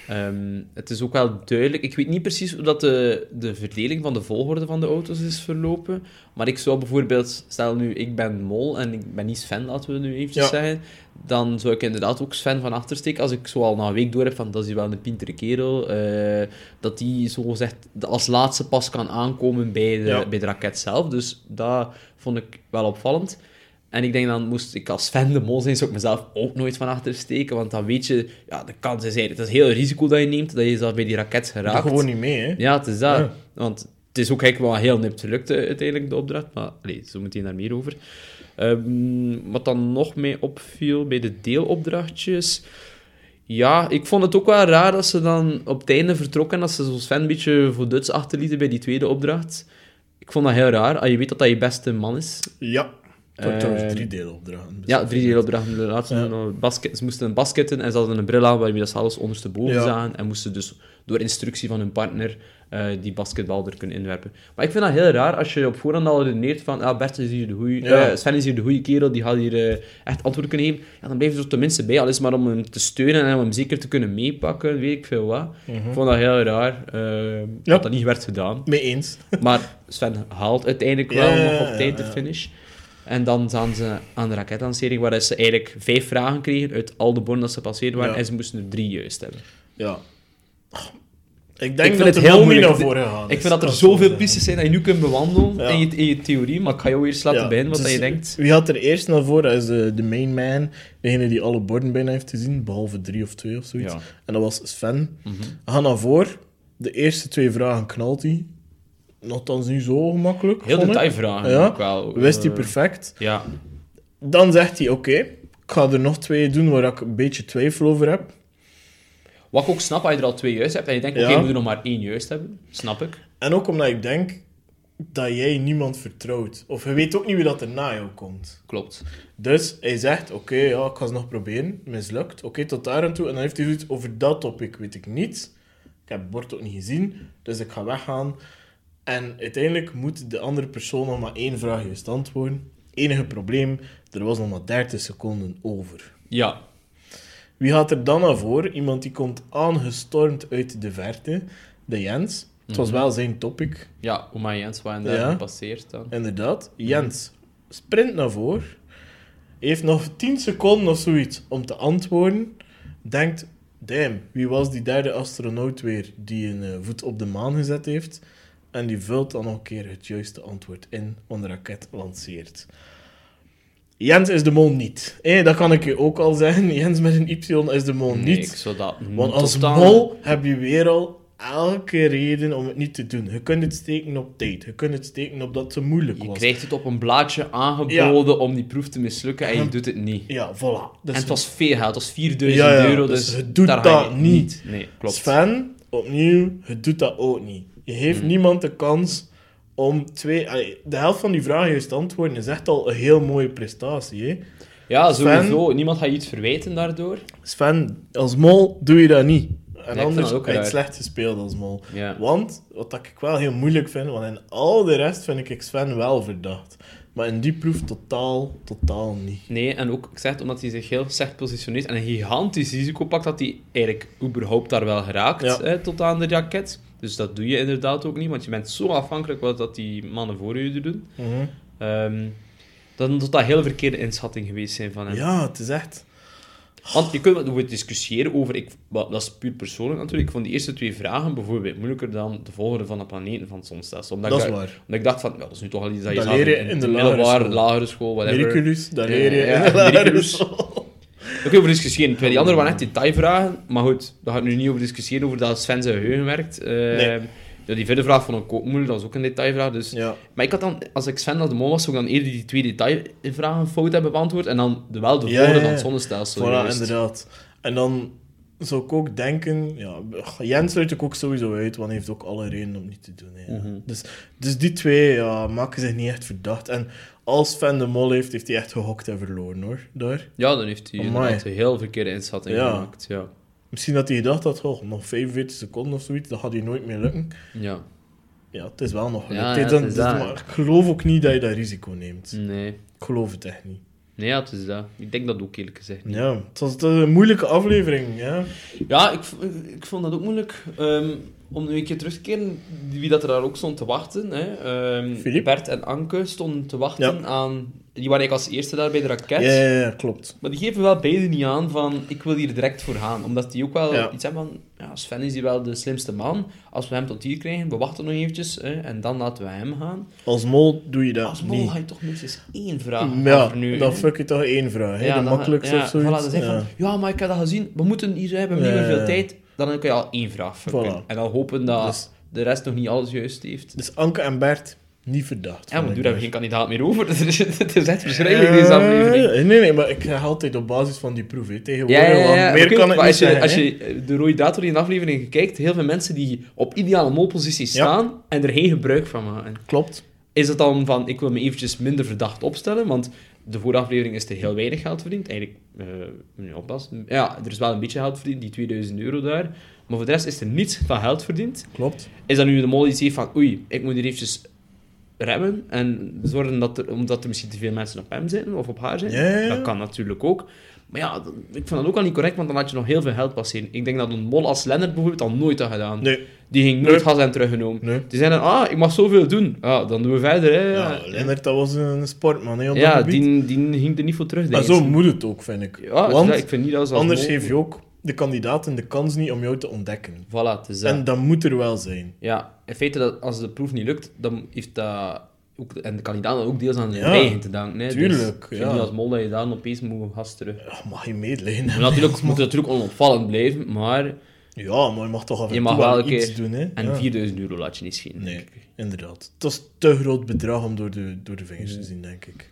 Ehm, het is ook wel duidelijk. Ik weet niet precies hoe dat de, de verdeling van de volgorde van de auto's is verlopen. Maar ik zou bijvoorbeeld, stel nu, ik ben Mol en ik ben niet Sven, laten we nu eventjes Ja. zeggen. Dan zou ik inderdaad ook Sven van achter steken. Als ik zo al na een week door heb van dat is wel een pintere kerel. eh, dat die zo gezegd als laatste pas kan aankomen bij de, Ja. bij de raket zelf. Dus dat vond ik wel opvallend. En ik denk dan moest ik als fan de mol zijn, zou ik mezelf ook nooit van achter steken. Want dan weet je, ja, de kans is eigenlijk, het is heel risico dat je neemt, dat je zelf bij die raket Dat geraakt. gewoon niet mee, hè? Ja, het is dat. Ja. Want het is ook eigenlijk wel heel nipt gelukt, eh, uiteindelijk, de opdracht. Maar allee, zo meteen daar meer over. Ehm, wat dan nog mij opviel bij de deelopdrachtjes... Ja, ik vond het ook wel raar dat ze dan op het einde vertrokken, dat ze zo Sven een beetje voor Duits achterlieten bij die tweede opdracht. Ik vond dat heel raar, als je weet dat dat je beste man is. Ja. Trouwens drie deelopdrachten. Ja, drie deelopdrachten. De laatste Ja. basket, ze moesten een basketten en ze hadden een bril aan waarmee dat ze alles ondersteboven Ja. zagen. En moesten dus door instructie van hun partner eh, die basketbal er kunnen inwerpen. Maar ik vind dat heel raar als je op voorhand al redeneert van ah, Bert is hier de goeie, Ja. eh, Sven is hier de goede kerel, die gaat hier eh, echt antwoorden kunnen geven. Ja, dan blijf je er tenminste bij, al is maar om hem te steunen en om hem zeker te kunnen meepakken, weet ik veel wat. Ik vond dat heel raar eh, dat dat niet werd gedaan. Mee eens. Maar Sven haalt uiteindelijk wel nog op tijd de finish. En dan zaten ze aan de raketlancering, waar ze eigenlijk vijf vragen kregen uit al de borden dat ze passeerd waren, Ja. en ze moesten er drie juist hebben. Ja. Ik Ik denk vind dat het heel moeilijk. naar voren gegaan Ik is, vind dat er zoveel pistes zijn dat je nu kunt bewandelen Ja. in, je, in je theorie, maar ik ga jou eerst laten Ja, wat dus dat je denkt. Wie had er eerst naar voren? Dat is de, de main man. Degene die alle borden bijna heeft gezien, behalve drie of twee of zoiets. Ja. En dat was Sven. Gaan naar voren. De eerste twee vragen knalt hij. Nogthans niet zo gemakkelijk. Heel detailvragen Ja, ook wel. Wist hij Eh, perfect. Ja. Dan zegt hij, oké, ik ga er nog twee doen waar ik een beetje twijfel over heb. Wat ik ook snap, als je er al twee juist hebt en je denkt, Ja. oké, je moet er nog maar één juist hebben. Snap ik. En ook omdat ik denk dat jij niemand vertrouwt. Of je weet ook niet wie dat er na jou komt. Klopt. Dus hij zegt, oké, ja, ik ga het nog proberen. Mislukt. Oké, tot daar en toe. En dan heeft hij zoiets over dat topic, weet ik niet. Ik heb het bord ook niet gezien, dus ik ga weggaan. En uiteindelijk moet de andere persoon nog maar één vraag juist antwoorden. Enige probleem, er was nog maar 30 seconden over. Ja. Wie gaat er dan naar voren? Iemand die komt aangestormd uit de verte. De Jens. Het was wel zijn topic, Ja, Oma Jens, wat daar Ja. gepasseerd dan. inderdaad. Jens sprint naar voren. Heeft nog 10 seconden of zoiets om te antwoorden. Denkt, damn, wie was die derde astronaut weer die een eh, voet op de maan gezet heeft? En die vult dan nog een keer het juiste antwoord in, want de raket lanceert. Jens is de mol niet. Eh, dat kan ik je ook al zeggen. Jens met een Y is de mol Nee, niet. ik zou dat Want als mol heb je weer al elke reden om het niet te doen. Je kunt het steken op tijd. Je kunt het steken op dat het te moeilijk Je was. krijgt het op een blaadje aangeboden om die proef te mislukken en je doet het niet. Ja, voilà. Dus en het was veel geld, het was 4000 Ja, ja, euro, dus dus, je doet daar dat je niet. Nee, klopt. Sven, opnieuw, je doet dat ook niet. Je geeft Hmm. niemand de kans om twee... allee, De helft van die vragen juist te antwoorden is echt al een heel mooie prestatie. Hè? Ja, Sven- sowieso. Niemand gaat je iets verwijten daardoor. Sven, als mol doe je dat niet. En vind anders heb je slecht gespeeld als mol. Want, wat dat ik wel heel moeilijk vind, want in al de rest vind ik Sven wel verdacht. Maar in die proef totaal, totaal niet. Nee, en ook, ik zeg het, omdat hij zich heel slecht positioneert en een gigantisch risico pakt dat hij eigenlijk überhaupt daar wel geraakt, Ja. hè, tot aan de raket. Dus dat doe je inderdaad ook niet, want je bent zo afhankelijk wat dat die mannen voor je doen. Mhm. Ehm, dan moet dat heel verkeerde inschatting geweest zijn van hem. Ja, het is echt... Want je kunt wel over discussiëren over, ik, wel, dat is puur persoonlijk natuurlijk, ik vond die eerste twee vragen bijvoorbeeld moeilijker dan de volgende van de planeten van het zonstelsel. Omdat, Dat ik is da- waar. omdat ik dacht van, ja, dat is nu toch al iets dat je Dat leer je in, in de middelbare, school. lagere school, whatever. Miraculous, dat leer je in de lagere school. Oké, over discussiëren. Terwijl die andere waren echt detailvragen. Maar goed, daar ga ik nu niet over discussiëren, over dat Sven zijn geheugen werkt. Eh, Nee. ja, die vierde vraag vond ik ook moeilijk, dat was ook een detailvraag. Dus... Ja. Maar ik had dan, als ik Sven als de mol was, zou ik dan eerder die twee detailvragen fout hebben beantwoord en dan de, wel de Ja, volgende van het ja. zonnestelsel. Voilà, inderdaad. En dan zou ik ook denken... Ja, Jens sluit ik ook sowieso uit, want hij heeft ook alle redenen om niet te doen. hè. Mhm. dus, dus die twee ja, maken zich niet echt verdacht. En als Sven de mol heeft, heeft hij echt gehokt en verloren, hoor. Daar. Ja, dan heeft hij inderdaad een heel verkeerde inschatting Ja. gemaakt. Ja. Misschien dat hij gedacht had, oh, nog 45 seconden of zoiets, dat gaat hij nooit meer lukken. ja. Ja, het is wel nog gelukt. Ja, het is dat. maar ik geloof ook niet dat je dat risico neemt. Nee. Ik geloof het echt niet. Nee, ja, het is dat. Ik denk dat ook eerlijk gezegd. niet. Ja, het was een moeilijke aflevering, ja. Ja, ik, ik vond dat ook moeilijk. Ehm, om nu een keer terug te keren, wie dat er daar ook stond te wachten. Hè. Ehm. Bert en Anke stonden te wachten Ja. aan... Die waren eigenlijk als eerste daar bij de raket. Ja, ja, ja, klopt. Maar die geven wel beide niet aan van, ik wil hier direct voor gaan. Omdat die ook wel iets hebben van, ja, Sven is hier wel de slimste man. Als we hem tot hier krijgen, we wachten nog eventjes. Hè, en dan laten we hem gaan. Als mol doe je dat Als mol niet. ga je toch minstens één vraag Ja, nu. dan fuck je toch één vraag. Hè? de makkelijkste ja, of zoiets. Voilà, dan zeg je ja. van, ja, maar ik heb dat gezien. We moeten hier zijn, we hebben niet meer veel tijd. Dan kun je al één vraag. Voilà. En dan hopen dat Dus- de rest nog niet alles juist heeft. Dus Anke en Bert, niet verdacht. Ja, maar nu ik hebben geen kandidaat meer over. Het is, echt verschrikkelijk, deze aflevering. Eh, Nee, nee, maar ik ga altijd op basis van die proef. Tegenwoordig, Ja, ja, ja. want ja. meer kan niet als je, als je de rode door in de aflevering kijkt, heel veel mensen die op ideale molposities Ja. staan en er geen gebruik van maken. Klopt. Is het dan van, ik wil me eventjes minder verdacht opstellen, want de vorige aflevering is er heel weinig geld verdiend. Eigenlijk, eh moet je oppassen. Ja, er is wel een beetje geld verdiend, die 2000 euro daar. Maar voor de rest is er niets van geld verdiend. Klopt. Is dat nu de mol die zegt van, oei, ik moet hier eventjes remmen en zorgen dat er, omdat er misschien te veel mensen op hem zitten of op haar zitten? Dat kan natuurlijk ook. Maar ja, ik vind dat ook al niet correct, want dan had je nog heel veel geld passeren. Ik denk dat een mol als Lennart bijvoorbeeld al nooit had gedaan. Nee. Die ging nooit Nee. gas en teruggenomen. Nee. Die zeiden, ah, ik mag zoveel doen. Ja, dan doen we verder. Hè. Ja, Lennart, dat was een sportman hè, op Ja, die, die ging er niet voor terug. Maar zo moet het ook, vind ik. Ja, Want ik vind niet dat anders geef je ook de kandidaten de kans niet om jou te ontdekken. Voilà, dat. En dat moet er wel zijn. Ja, in feite, dat als de proef niet lukt, dan heeft dat ook, en de kandidaten ook deels aan hun Ja, eigen te danken. Hè. tuurlijk, dus, ik vind ja. niet als mol dat je dan opeens moet gas terug. Ja, mag je medelijden Maar natuurlijk moet het natuurlijk onopvallend blijven, maar Ja, maar je mag toch af en Je toe mag wel iets doen, hè. En Ja. 4000 euro laat je niet schieten. Nee, denk ik. inderdaad. Het was een te groot bedrag om door de, door de vingers te zien, denk ik.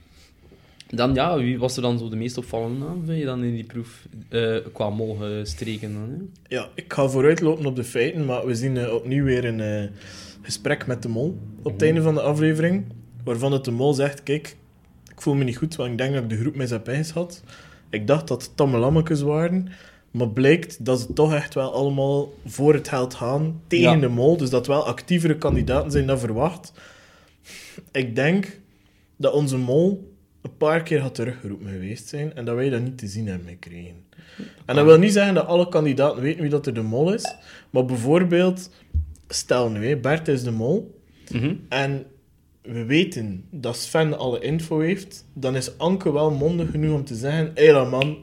Dan ja, wie was er dan zo de meest opvallende naam, vind je dan in die proef eh, qua mol gestreken dan? Hè? Ja, ik ga vooruitlopen op de feiten, maar we zien eh, opnieuw weer een eh, gesprek met de mol op het einde van de aflevering, waarvan het de mol zegt, kijk, ik voel me niet goed, want ik denk dat ik de groep mis heb ingeschat. Ik dacht dat het tamme lammetjes waren, maar blijkt dat ze toch echt wel allemaal voor het geld gaan tegen Ja. de mol, dus dat wel actievere kandidaten zijn dan verwacht. Ik denk dat onze mol een paar keer had teruggeroepen geweest zijn en dat wij dat niet te zien hebben gekregen. En dat wil niet zeggen dat alle kandidaten weten wie dat er de mol is, maar bijvoorbeeld, stel nu, Bert is de mol Mhm. en we weten dat Sven alle info heeft, dan is Anke wel mondig genoeg om te zeggen: hé hey, man,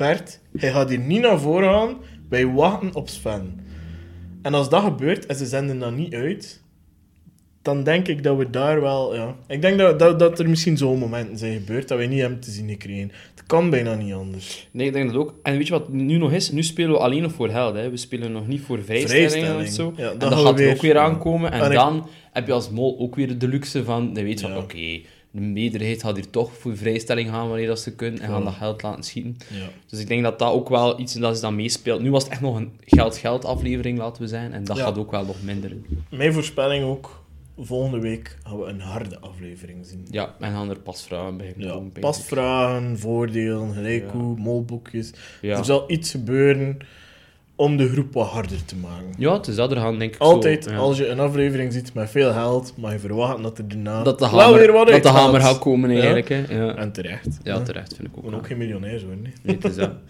Bert, hij gaat hier niet naar voren gaan, wij wachten op Sven. En als dat gebeurt en ze zenden dat niet uit, dan denk ik dat we daar wel, ja. Ik denk dat, dat, dat er misschien zo'n momenten zijn gebeurd dat wij niet hebben te zien gekregen. Het kan bijna niet anders. Nee, ik denk dat ook. En weet je wat nu nog is? Nu spelen we alleen nog voor geld. Hè. We spelen nog niet voor vrijstellingen Vrijstelling. of zo. Ja, en dat gaan gaat weer- ook weer aankomen. En En ik- dan heb je als mol ook weer de luxe van... Je weet Ja. oké, de meerderheid gaat hier toch voor vrijstelling gaan wanneer dat ze kunnen. En gaan dat geld laten schieten. Ja. Dus ik denk dat dat ook wel iets is dat ze dan meespeelt. Nu was het echt nog een geld-geld aflevering, laten we zijn. En dat Ja. gaat ook wel nog minder. Mijn voorspelling ook, volgende week gaan we een harde aflevering zien. Ja, en gaan er pasvragen bij Ja, komen. pasvragen, voordelen, molboekjes. Ja. Er zal iets gebeuren om de groep wat harder te maken. ja, het is dat er gaan, denk ik Altijd, zo, ja. als je een aflevering ziet met veel geld, mag je verwachten dat er daarna Dat de hamer, weer wat dat de hamer gaat komen, Ja. eigenlijk. Hè. Ja. En terecht. ja, terecht, vind ik ook. wel. ook geen miljonairs worden. Nee, het is dat.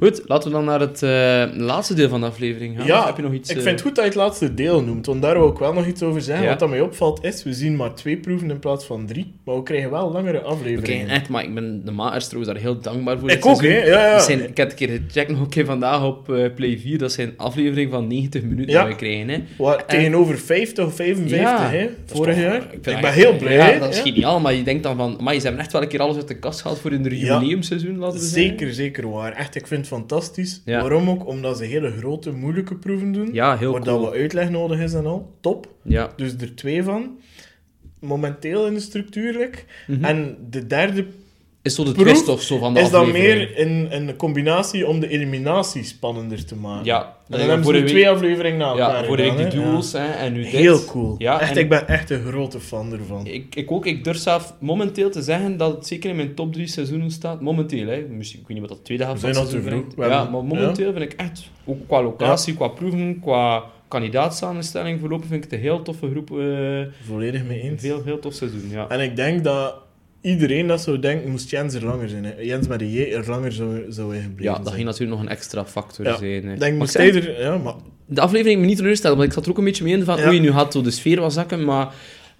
Goed, laten we dan naar het eh, laatste deel van de aflevering gaan. Ja, heb je nog iets... ik eh, vind het goed dat je het laatste deel noemt, want daar wil ik wel nog iets over zeggen. Ja. Wat dat mij opvalt is, we zien maar twee proeven in plaats van drie, maar we krijgen wel langere Oké, afleveringen. echt, maar ik ben de makers trouwens daar heel dankbaar voor. Ik ook, hè? Ja, zijn, ik heb een keer gecheckt nog een keer vandaag op eh, Play 4. Dat zijn afleveringen van 90 minuten Ja. die we krijgen. Hè. Wat, tegenover 50 of 55, Ja, hè? Vorig toch- jaar. ik ben heel blij. Ja, dat is geniaal, maar je denkt dan van... Maar ze hebben echt wel een keer alles uit de kast gehaald voor hun Ja. jubileumseizoen, laten we zeggen. Zeker, zeker waar. Echt, ik vind het fantastisch. Ja. Waarom ook? Omdat ze hele grote, moeilijke proeven doen. Ja, heel waar cool. dat wat uitleg nodig is en al. Top. Ja. Dus er twee van. Momenteel in de structuurlijk. Mhm. En de derde Is zo de proef twist of zo van de is aflevering. meer een, een combinatie om de eliminatie spannender te maken. Ja. En Dat dan hebben ze vorige nu week- twee afleveringen na elkaar Ja, vorige week die duels hè, en nu dit. Heel cool. Ja, echt, en- ik ben echt een grote fan ervan. Ik, ik ook, ik durf zelf momenteel te zeggen dat het zeker in mijn top 3 seizoenen staat. Momenteel, hè. Misschien, ik weet niet wat dat tweede helft van seizoen vroeg. brengt. Ja, hebben- maar momenteel vind ik echt, ook qua locatie, qua proeven, qua kandidaatsamenstelling voorlopig vind ik het een heel toffe groep. eh, Volledig mee eens. heel, heel tof seizoen, ja. En ik denk dat iedereen dat zou denken, moest Jens er langer zijn. Hè. Jens met de J er langer zou, zou in gebleven Ja, dat zijn. ging natuurlijk nog een extra factor Ja, zijn. hè. Ik denk, moest hij er... Ja, maar De aflevering me niet teleurstellen, want ik zat er ook een beetje mee in van, Ja. oei, nu gaat zo de sfeer wat zakken, maar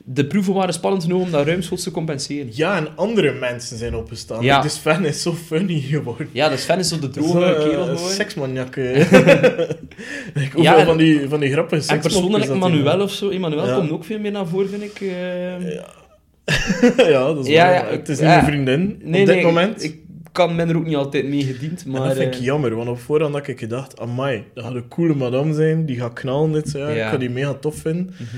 de proeven waren spannend genoeg om dat ruimschoots te compenseren. Ja, en andere mensen zijn opgestaan. Ja. Dus Sven is zo funny geworden. Ja, dus Sven is zo de droge eh, kerel een geworden. eh. ik Ja, en- van die, van die grappige En persoonlijk dat Manuel of zo. Emmanuel Ja. komt ook veel meer naar voren, vind ik. eh. Ja. ja, dat is Ja, waar. ja, Het is ja. niet mijn vriendin Nee, op dit nee, moment. Ik kan men er ook niet altijd mee gediend, en maar... dat vind ik eh, jammer, want op voorhand had ik gedacht, amai, dat gaat een coole madame zijn, die gaat knallen dit jaar, Ja. ik ga die mega tof vinden. mhm.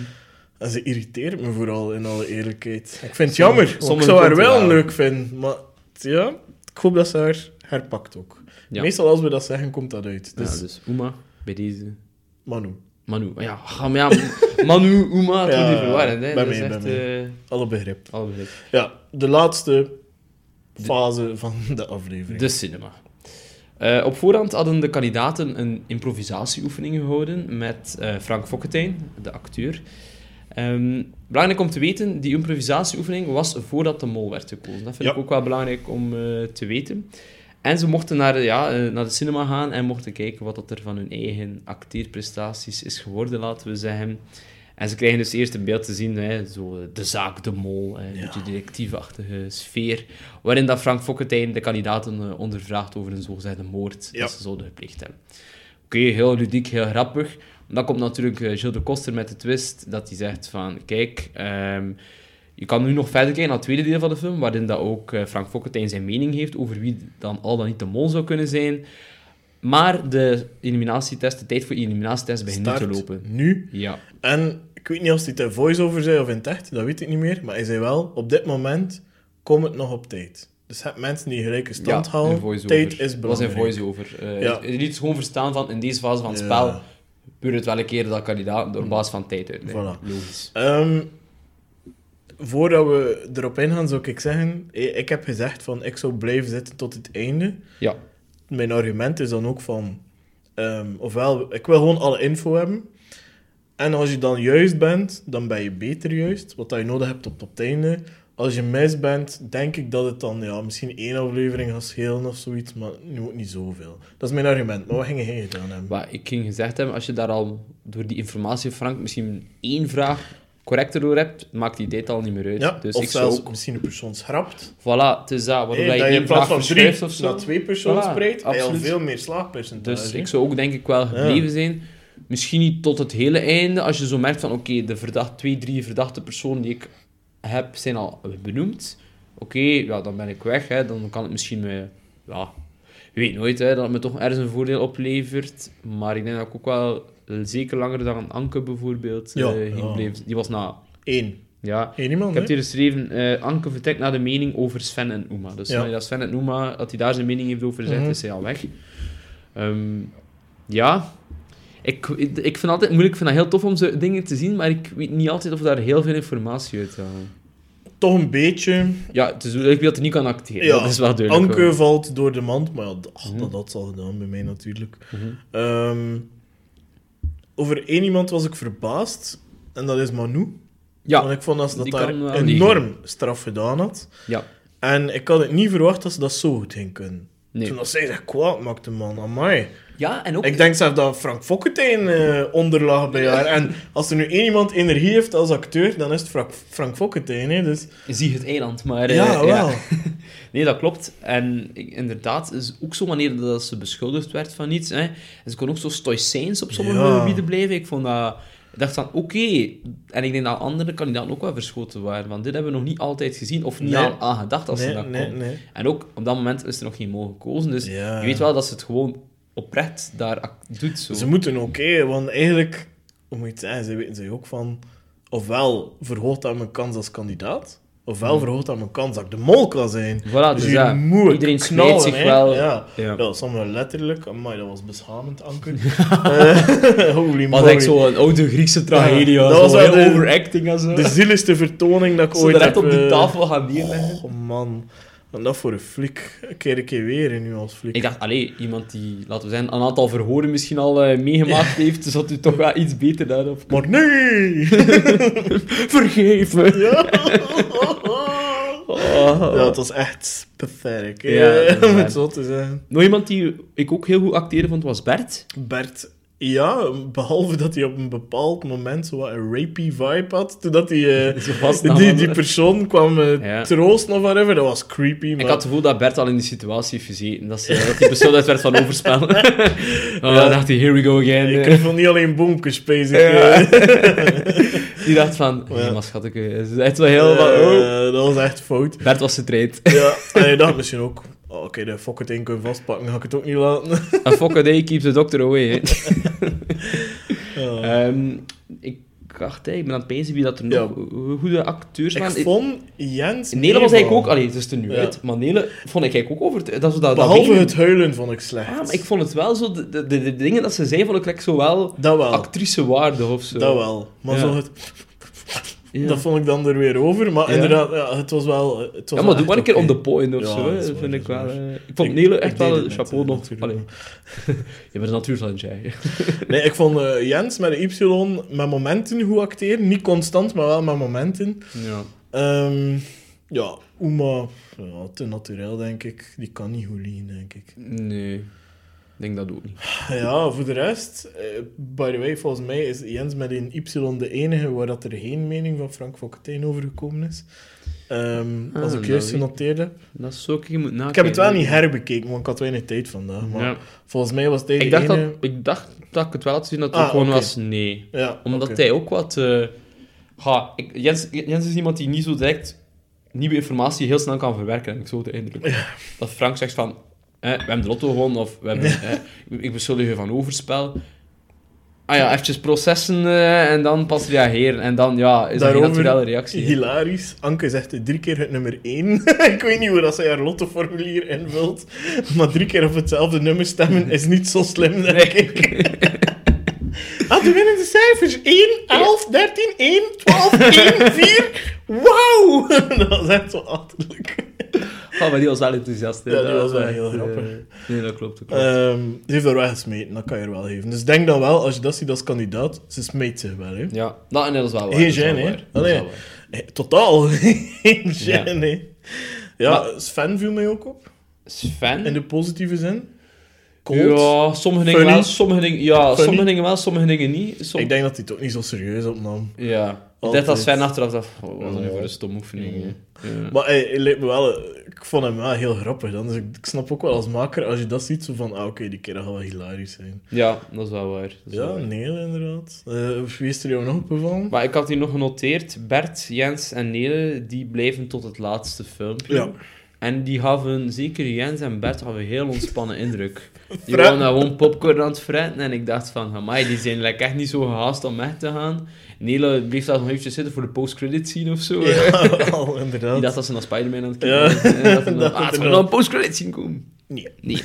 En ze irriteert me vooral, in alle eerlijkheid. Ik vind het Sommige- jammer, ik zou haar wel leuk vinden, maar ja, ik hoop dat ze haar herpakt ook. Ja. Meestal als we dat zeggen, komt dat uit. Ja, Dus, dus Uma, bij deze... Manu, Manu. Ja, ga maar ja, Manu, Uma, het Ja, niet. Hè. Dat is echt... eh, alle begrip. alle begrip. Ja, de laatste fase van de aflevering. De cinema. Eh, op voorhand hadden de kandidaten een improvisatieoefening gehouden met eh, Frank Fokketijn, de acteur. Ehm, belangrijk om te weten, die improvisatieoefening was voordat de mol werd gekozen. Dat vind Ja. ik ook wel belangrijk om te weten. En ze mochten naar, ja, eh, naar de cinema gaan en mochten kijken wat dat er van hun eigen acteerprestaties is geworden, laten we zeggen. En ze krijgen dus eerst een beeld te zien, hè, zo eh, de zaak, de mol, hè, een Ja. beetje directiefachtige sfeer, waarin dat Frank Fokketijn de kandidaten eh, ondervraagt over een zogezegde moord Ja. dat ze zouden gepleegd hebben. Oké, heel ludiek, heel grappig. Dan komt natuurlijk eh, Gilles de Koster met de twist dat hij zegt van, kijk, ehm, je kan nu nog verder kijken naar het tweede deel van de film, waarin dat ook eh, Frank Fokketijn zijn mening heeft over wie dan al dan niet de mol zou kunnen zijn. Maar de eliminatietest, de tijd voor eliminatietest begint nu te lopen. Nu. Ja. En ik weet niet of hij het in voice-over zei of in het echt, dat weet ik niet meer. Maar hij zei wel, op dit moment komt het nog op tijd. Dus heb mensen die gelijke stand ja, houden. Tijd is Dat was belangrijk. voice-over. Eh, Ja. Je liet gewoon verstaan van, in deze fase van het Ja. spel gebeurt het wel een keer dat kandidaat door basis van tijd uitleggen. Voilà. Logisch. Ehm, voordat we erop ingaan, zou ik zeggen... eh, Ik heb gezegd van, ik zou blijven zitten tot het einde. Ja. Mijn argument is dan ook van... ehm, ofwel, ik wil gewoon alle info hebben. En als je dan juist bent, dan ben je beter juist. Wat dat je nodig hebt op, op het einde. Als je mis bent, denk ik dat het dan ja, misschien één aflevering gaat schelen of zoiets. Maar nu ook niet zoveel. Dat is mijn argument. Maar wat ging jij gedaan hebben? Wat ik ging gezegd hebben, als je daar al door die informatie, Frank, misschien één vraag correcter door hebt, maakt die tijd al niet meer uit. Ja, dus of ik zelfs ook... misschien een persoon schrapt. Voilà, het is dat. Waardoor Hey, je dat je in plaats van drie verschuift of zo. naar twee personen Voilà, spreekt, al veel meer slaagpercentage. Dus ik zou ook denk ik wel gebleven zijn. Misschien niet tot het hele einde, als je zo merkt van oké, de verdacht, twee, drie verdachte personen die ik heb, zijn al benoemd. Oké, ja, dan ben ik weg. Hè. Dan kan het misschien me... Ja, je weet nooit hè, dat het me toch ergens een voordeel oplevert. Maar ik denk dat ik ook wel zeker langer dan Anke bijvoorbeeld Ja, eh, ja. blijven. Die was na... Eén. Ja, Eén iemand, ik heb hier geschreven, eh, Anke vertrekt naar de mening over Sven en Uma. Dus Ja. dat Sven en Uma, dat hij daar zijn mening heeft over gezegd, Mhm. is hij al weg. Ehm, ja, ik, ik, ik vind het altijd moeilijk, ik vind het heel tof om zo dingen te zien, maar ik weet niet altijd of daar heel veel informatie uit halen. Toch een beetje. Ja, het is, ik weet dat hij niet kan acteren, Ja, dat is wel duidelijk. Anke hoor. valt door de mand, maar ja, Mhm. dat had ze al gedaan bij mij natuurlijk. Mhm. Ehm, over één iemand was ik verbaasd, en dat is Manu. Want Ja, ik vond dat ze dat daar wel enorm straf gedaan had. ja, En ik had het niet verwacht dat ze dat zo goed ging kunnen. nee. Toen dat zij zich kwaad maakte, man, amai. Ja, en ook... Ik denk zelfs dat Frank Fokkentijn eh onder lag bij haar. En als er nu één iemand energie heeft als acteur, dan is het Frank, Frank Fokkentijn. Hè. Dus, Zie het eiland, maar... eh, ja, wel. Nee, dat klopt. En ik- inderdaad, is ook zo wanneer dat ze beschuldigd werd van iets. Hè, en ze kon ook zo stoïcijns op sommige Ja. gebieden blijven. Ik vond dat... Ik dacht van, oké. En ik denk dat andere kandidaten ook wel verschoten waren. Want dit hebben we nog niet altijd gezien. Of niet Nee. al aan gedacht als ze dat nee, kon. En ook, op dat moment is er nog geen mogen gekozen. Dus Ja. je weet wel dat ze het gewoon oprecht daar doet. Zo. Ze moeten hè, want eigenlijk, hoe moet je het zeggen, ze weten zich ook van, ofwel verhoogt dat mijn kans als kandidaat, ofwel verhoogt dat mijn kans dat ik de mol kan zijn. Voilà, dus ja, moet iedereen knallen, smijt zich wel. Ja. Ja. Ja, sommigen letterlijk. Amai, dat was beschamend, Anke. Eh, holy Maar moly. echt zo'n oude Griekse tragedie. Ja, dat zo was wel overacting en zo. De zieligste vertoning dat ik Zo ooit direct heb... op die eh, tafel gaan neerleggen. Oh man, en dat voor een flik. Ik keer een keer weer in nu als flik. Ik dacht, allee, iemand die, laten we zeggen, een aantal verhoren misschien al eh, meegemaakt heeft, zodat u toch wel iets beter daarop Maar nee! vergeven. ja. Oh. ja, het was echt pathetic. Ja, dat het zo te zeggen. Nog iemand die ik ook heel goed acteerde vond, was Bert. Bert, ja, behalve dat hij op een bepaald moment zo wat een rapey vibe had, toen dat hij, eh, die, die persoon kwam eh, Ja. troosten of whatever, dat was creepy, maar... Ik had het gevoel dat Bert al in die situatie heeft gezeten. Dat, ze, dat hij beschuldigd werd van overspel. oh, Ja. dacht hij, here we go again. Ik kreeg van niet alleen boompjes, bezig. Ja. eh. Die dacht van, Ja. ja. maar schatje, het is echt wel heel... van, oh. Eh, dat was echt fout. Bert was getraind. Ja, en je dacht misschien ook, oh, oké, de fok het keer vastpakken, ga ik het ook niet laten. A fuck a day keeps the doctor away. Ja. Ehm, ik dacht, ik ben aan het pezen wie dat er nog goede acteurs ik waren. vond Jens... Nele was eigenlijk ook, allee, het is er nu Ja. uit, maar Nele vond ik eigenlijk ook over. Dat, ze dat, Behalve het huilen vond ik slecht. Ah, maar ik vond het wel zo, de, de, dingen dat ze zei, vond ik like, zo wel Dat wel. actricewaardig of zo. Dat wel. Maar zo het, Ja. dat vond ik dan er weer over. Maar Ja. inderdaad, ja, het was wel... Het was ja, maar doe maar een keer oké. on the point of Ja, zo, dat vind ik wel... eh, ik vond Nele echt wel het een chapeau nog. Je bent een natuurtalent, jij. Nee, ik vond eh, Jens met de Y met momenten goed acteren. Niet constant, maar wel met momenten. Ja. Ehm, ja, Uma... Ja, te natuurlijk, denk ik. Die kan niet goed liegen, denk ik. Nee, denk dat ook niet. Ja, voor de rest... eh, by the way, volgens mij is Jens met een Y de enige waar dat er geen mening van Frank Fokkentijn over gekomen is. Ehm, Ah, als ik juist genoteerd heb. Dat zou ik je nakijken. Ik heb het wel niet herbekeken, want ik had weinig tijd vandaag. Maar Ja. volgens mij was de Ik dacht, dat, ik dacht dat ik het wel had gezien, dat het Ah, ook gewoon was nee. Ja, Omdat hij ook wat... eh, ik, Jens, Jens is iemand die niet zo direct nieuwe informatie heel snel kan verwerken. En ik zo de indruk. Dat Frank zegt van... eh, we hebben de lotto gewonnen, of we hebben, eh, ik beschuldig je van overspel. Ah ja, eventjes processen eh, en dan pas reageren. En dan, ja, is dat een naturele reactie. hè. Hilarisch. Anke zegt drie keer het nummer 1. ik weet niet hoe dat zij haar lottoformulier invult. Maar drie keer op hetzelfde nummer stemmen is niet zo slim, denk ik. ah, de winnende cijfers. 1, 11, 13, 1, 12, 1, 4. Wauw! dat is echt zo achterlijk. Oh, maar die was wel enthousiast. hè. Ja, die Dat was wel echt, heel eh, grappig. nee, dat klopt. Dat klopt. Ehm, ze heeft er wel gesmeten, dat kan je er wel geven. Dus denk dan wel, als je dat ziet als kandidaat, ze smeet zich wel. Hè. ja, dat, nee, dat is wel waar. Geen dat gêne, hè? Dat Allee. Eh, Totaal geen Ja. gêne, hè. Ja, Maar- Sven viel mij ook op. Sven? In de positieve zin. Cold. Ja, sommige dingen Funny. wel, sommige dingen, ja, Funny. sommige dingen wel, sommige dingen niet. Som- Ik denk dat hij het ook niet zo serieus opnam. Ja, Altijd. dit als Sven achteraf dacht, wat was dat nu voor een stom oefening. Maar hij leek me wel... Ik vond hem wel heel grappig dan. Dus ik, ik snap ook wel als maker, als je dat ziet, zo van... Ah, oké, die keer gaat wel hilarisch zijn. Ja, dat is wel waar. Wel Ja, waar. nee, inderdaad. Eh, wie is er jou nog bevallen? Maar ik had hier nog genoteerd, Bert, Jens en Nele, die blijven tot het laatste filmpje. Ja. En die gaven, zeker Jens en Bert, hadden een heel ontspannen indruk. Die waren daar gewoon popcorn aan het fretten en ik dacht van, amai, die zijn like, echt niet zo gehaast om weg te gaan. Nele bleef daar nog eventjes zitten voor de post-credit scene of zo. Ja, wel, inderdaad. Die dacht dat ze naar Spider-Man aan het Ja, kijken waren. En dat er nog, ah, nog een post-credit scene komen. Nee. Nee.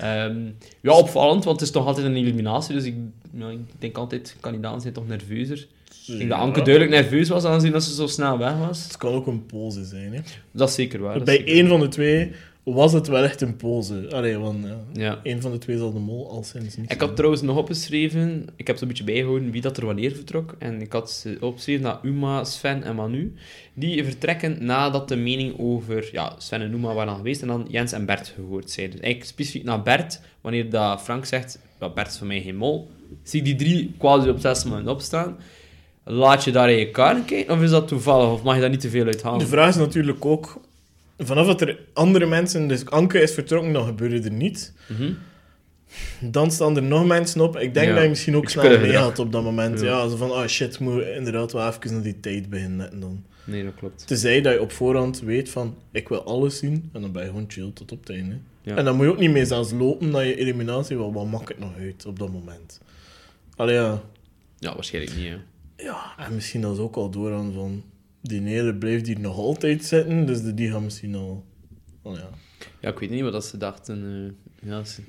Ehm, ja, opvallend, want het is toch altijd een eliminatie, dus ik, ja, ik denk altijd, kandidaten zijn toch nerveuzer. Ik denk dat Anke duidelijk nerveus was, aangezien dat ze zo snel weg was. Het kan ook een pose zijn, hè. Dat is zeker waar. Bij zeker één van de twee was het wel echt een pose. Allee, want ja, waar. Ja. één van de twee zal de mol al sinds niet Ik had trouwens nog opgeschreven, ik heb zo'n beetje bijgehouden wie dat er wanneer vertrok. En ik had opgeschreven dat Uma, Sven en Manu, die vertrekken nadat de mening over ja, Sven en Uma waren al geweest en dan Jens en Bert gehoord zijn. Dus eigenlijk specifiek naar Bert, wanneer dat Frank zegt, Bert is voor mij geen mol, zie ik die drie quasi op zes moment opstaan. Laat je daar in je kaart kijken, of is dat toevallig, of mag je daar niet te veel uit halen? De vraag is natuurlijk ook... Vanaf dat er andere mensen... Dus Anke is vertrokken, dan gebeurde er niet. Mhm. Dan staan er nog mensen op. Ik denk Ja. dat je misschien ook snel mee had op dat moment. Ja. Ja, zo van, ah shit, moet inderdaad wel even naar die tijd beginnen netten dan. Nee, dat klopt. Tenzij dat je op voorhand weet van, ik wil alles zien. En dan ben je gewoon chill tot op het einde. Ja. En dan moet je ook niet meer zelfs lopen naar je eliminatie. Wel, wat maakt het nog uit op dat moment? Allee, ja. Ja, waarschijnlijk niet, hè. Ja, en misschien dat ze ook al doorgaan van... Die Neder blijft hier nog altijd zitten, dus de- die gaan misschien al... Oh, ja. Ja, ik weet niet wat dat ze dachten. eh, ja, ze-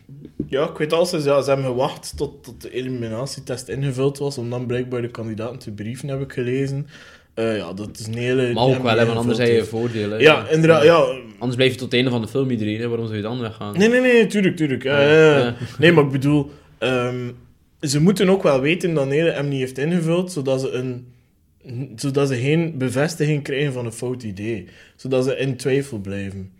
ja, ik weet al, ze, ja, ze hebben gewacht tot, tot de eliminatietest ingevuld was, om dan blijkbaar de kandidaten te brieven, heb ik gelezen. Eh, ja, dat is een hele... Maar ook wel, hè, want anders heb je. Hè. Ja, inderdaad, ja. Anders blijf je tot het einde van de film iedereen. Hè. Waarom zou je dan weggaan? Nee, nee, nee, tuurlijk, tuurlijk. Nee, maar ik bedoel, ehm, ze moeten ook wel weten dat Nele hem niet heeft ingevuld, zodat ze, een, zodat ze geen bevestiging krijgen van een fout idee. Zodat ze in twijfel blijven.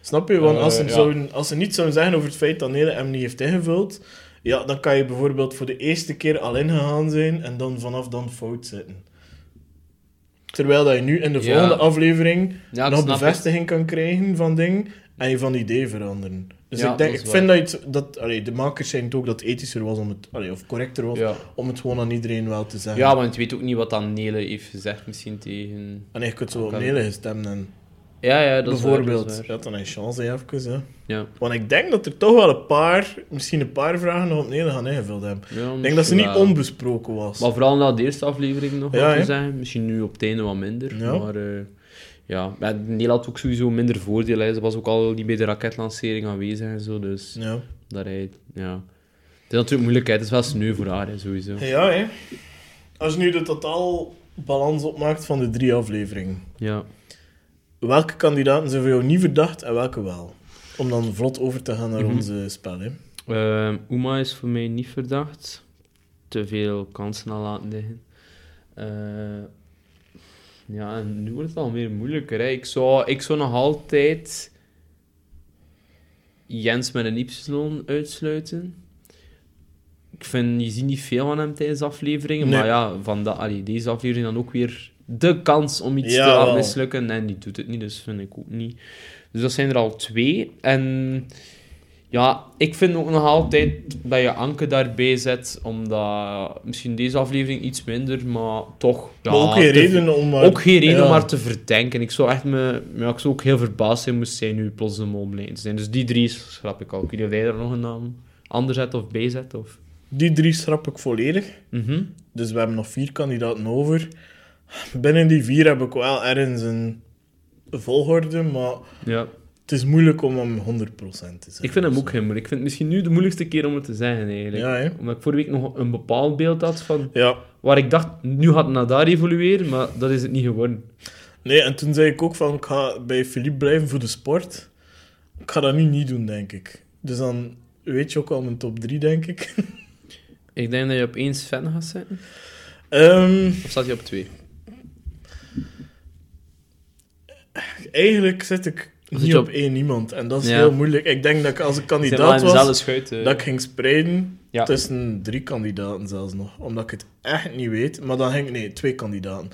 Snap je? Want Eh, als, ze ja. zouden, als ze niet zouden zeggen over het feit dat Nele hem niet heeft ingevuld, ja, dan kan je bijvoorbeeld voor de eerste keer al ingegaan zijn en dan vanaf dan fout zitten. Terwijl dat je nu in de Ja. volgende aflevering Ja, nog ik. bevestiging kan krijgen van dingen en je van idee veranderen. Dus Ja, ik, denk, ik vind dat, dat allee, de makers zijn het ook dat het ethischer was om het, allee, of correcter was, Ja. om het gewoon aan iedereen wel te zeggen. ja, want je weet ook niet wat dan Nele heeft gezegd misschien tegen... En je kunt zo op Nele gestemd en Ja, ja, dat is waar, bijvoorbeeld. dat is waar. ja, dan je chance even. Hè. Ja. Want ik denk dat er toch wel een paar, misschien een paar vragen nog op Nele gaan ingevuld hebben. Ik denk dat ze niet onbesproken was. Maar vooral na de eerste aflevering nog Ja, wat te zeggen. Misschien nu op het einde wat minder. Maar uh, ja, maar Nele had ook sowieso minder voordeel. Hè. Ze was ook al niet bij de raketlancering aanwezig en zo. Dus Ja, dat hij, ja. Het is natuurlijk moeilijk, hè. het is wel sneu voor haar, hè, sowieso. ja hè. Als je nu de totaal balans opmaakt van de drie afleveringen, Ja. welke kandidaten zijn voor jou niet verdacht en welke wel? Om dan vlot over te gaan naar Mhm. onze spel. Hè. Ehm, Uma is voor mij niet verdacht. Te veel kansen al laten liggen. Eh, ja, en nu wordt het al meer moeilijker. Hè. Ik, zou, ik zou nog altijd Jens met een Y uitsluiten. Ik vind, je ziet niet veel van hem tijdens afleveringen, Nee. maar ja, van dat, allee, deze aflevering dan ook weer de kans om iets Ja, te laten mislukken. En die doet het niet, dus vind ik ook niet. Dus dat zijn er al twee. En Ja, ik vind ook nog altijd dat je Anke daarbij zet, omdat misschien deze aflevering iets minder, maar toch... Ja, maar ook geen te- reden om... maar- ook geen reden Ja. om haar te verdenken. Ik zou echt me, ja, ik zou ook heel verbaasd zijn moest zij nu plots de mol te zijn. Dus die drie schrap ik al. Ik weet niet of jij daar nog een naam ander zet of bij zet. Of... Die drie schrap ik volledig. Mhm. Dus we hebben nog vier kandidaten over. Binnen die vier heb ik wel ergens een volgorde, maar Ja. Het is moeilijk om hem 100% te zeggen. Ik vind hem ook heel moeilijk. Ik vind het misschien nu de moeilijkste keer om het te zeggen, eigenlijk. Ja? Omdat ik vorige week nog een bepaald beeld had van... Ja. Waar ik dacht, nu gaat het naar daar evolueren, maar dat is het niet geworden. Nee, en toen zei ik ook van, ik ga bij Philippe blijven voor de sport. Ik ga dat nu niet doen, denk ik. Dus dan weet je ook al mijn top 3, denk ik. Ik denk dat je op één Sven gaat zetten. Ehm, Of staat hij op twee? eigenlijk zit ik niet je op op- één iemand. En dat is Ja. heel moeilijk. Ik denk dat ik als ik kandidaat was, schuit. eh. dat ik ging spreiden Ja. tussen drie kandidaten zelfs nog. Omdat ik het echt niet weet. Maar dan ging ik... Nee, twee kandidaten.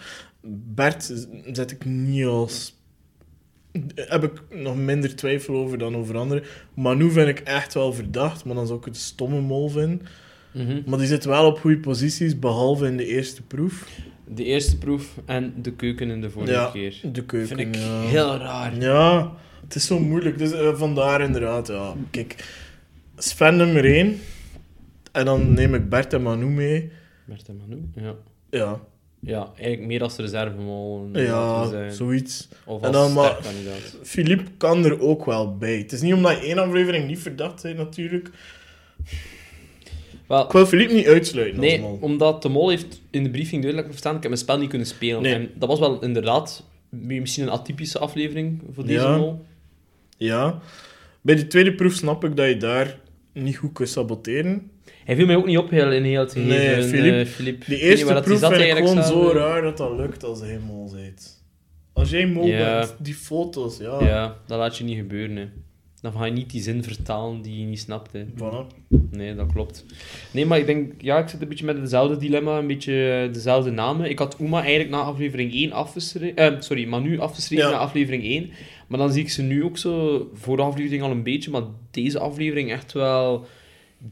Bert zet ik niet als... Heb ik nog minder twijfel over dan over anderen. Manu vind ik echt wel verdacht, maar dan zou ik het stomme mol vinden. Mhm. Maar die zit wel op goede posities, behalve in de eerste proef. De eerste proef en de keuken in de vorige Ja, keer. De keuken, Vind ik ja. heel raar. Ja, het is zo moeilijk. Dus eh, vandaar inderdaad, ja. Kijk, Sven nummer 1. En dan neem ik Bert en Manu mee. Bert en Manu? Ja. Ja, Ja, eigenlijk meer als we ja zeggen. zoiets. Of En als dan maar-. Philippe kan er ook wel bij. Het is niet omdat één aflevering niet verdacht bent, natuurlijk. Wel, Ik wil Philippe niet uitsluiten Nee, omdat de mol heeft in de briefing duidelijk verstaan, ik heb mijn spel niet kunnen spelen. Nee. En dat was wel inderdaad misschien een atypische aflevering voor deze Ja. mol. Ja. Bij de tweede proef snap ik dat je daar niet goed kunt saboteren. Hij viel mij ook niet op heel, in heel het Nee, gegeven. Philippe, eh, Philippe. Die weet niet eerste waar proef zat vind ik eigenlijk gewoon zo raar dat dat lukt als hij mol bent. Als jij mol Ja. bent, die foto's, ja. Ja, dat laat je niet gebeuren. Hè. Dan ga je niet die zin vertalen die je niet snapt. Hè. Voilà. Nee, dat klopt. Nee, maar ik denk, ja, ik zit een beetje met hetzelfde dilemma, een beetje dezelfde namen. Ik had Uma eigenlijk na aflevering 1 afgeschreven, eh, sorry, Manu afgeschreven Ja. na aflevering 1. Maar dan zie ik ze nu ook zo, voor de aflevering al een beetje, maar deze aflevering echt wel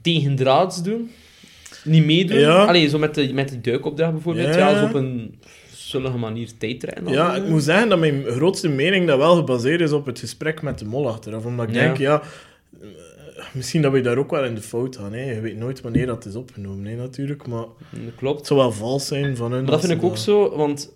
tegendraads doen. Niet meedoen. Ja. Allee, zo met, de, met die duikopdracht bijvoorbeeld. Ja. Ja, zo op een zullige manier tijdrennen. dan, Ja, ik moet zeggen dat mijn grootste mening dat wel gebaseerd is op het gesprek met de mol achteraf. Omdat ik Ja. denk, ja, eh, misschien dat we daar ook wel in de fout gaan. Hè. Je weet nooit wanneer dat is opgenomen, hè, natuurlijk. Maar Dat klopt. het zou wel vals zijn van hun. Maar dat vind ik ook zo, want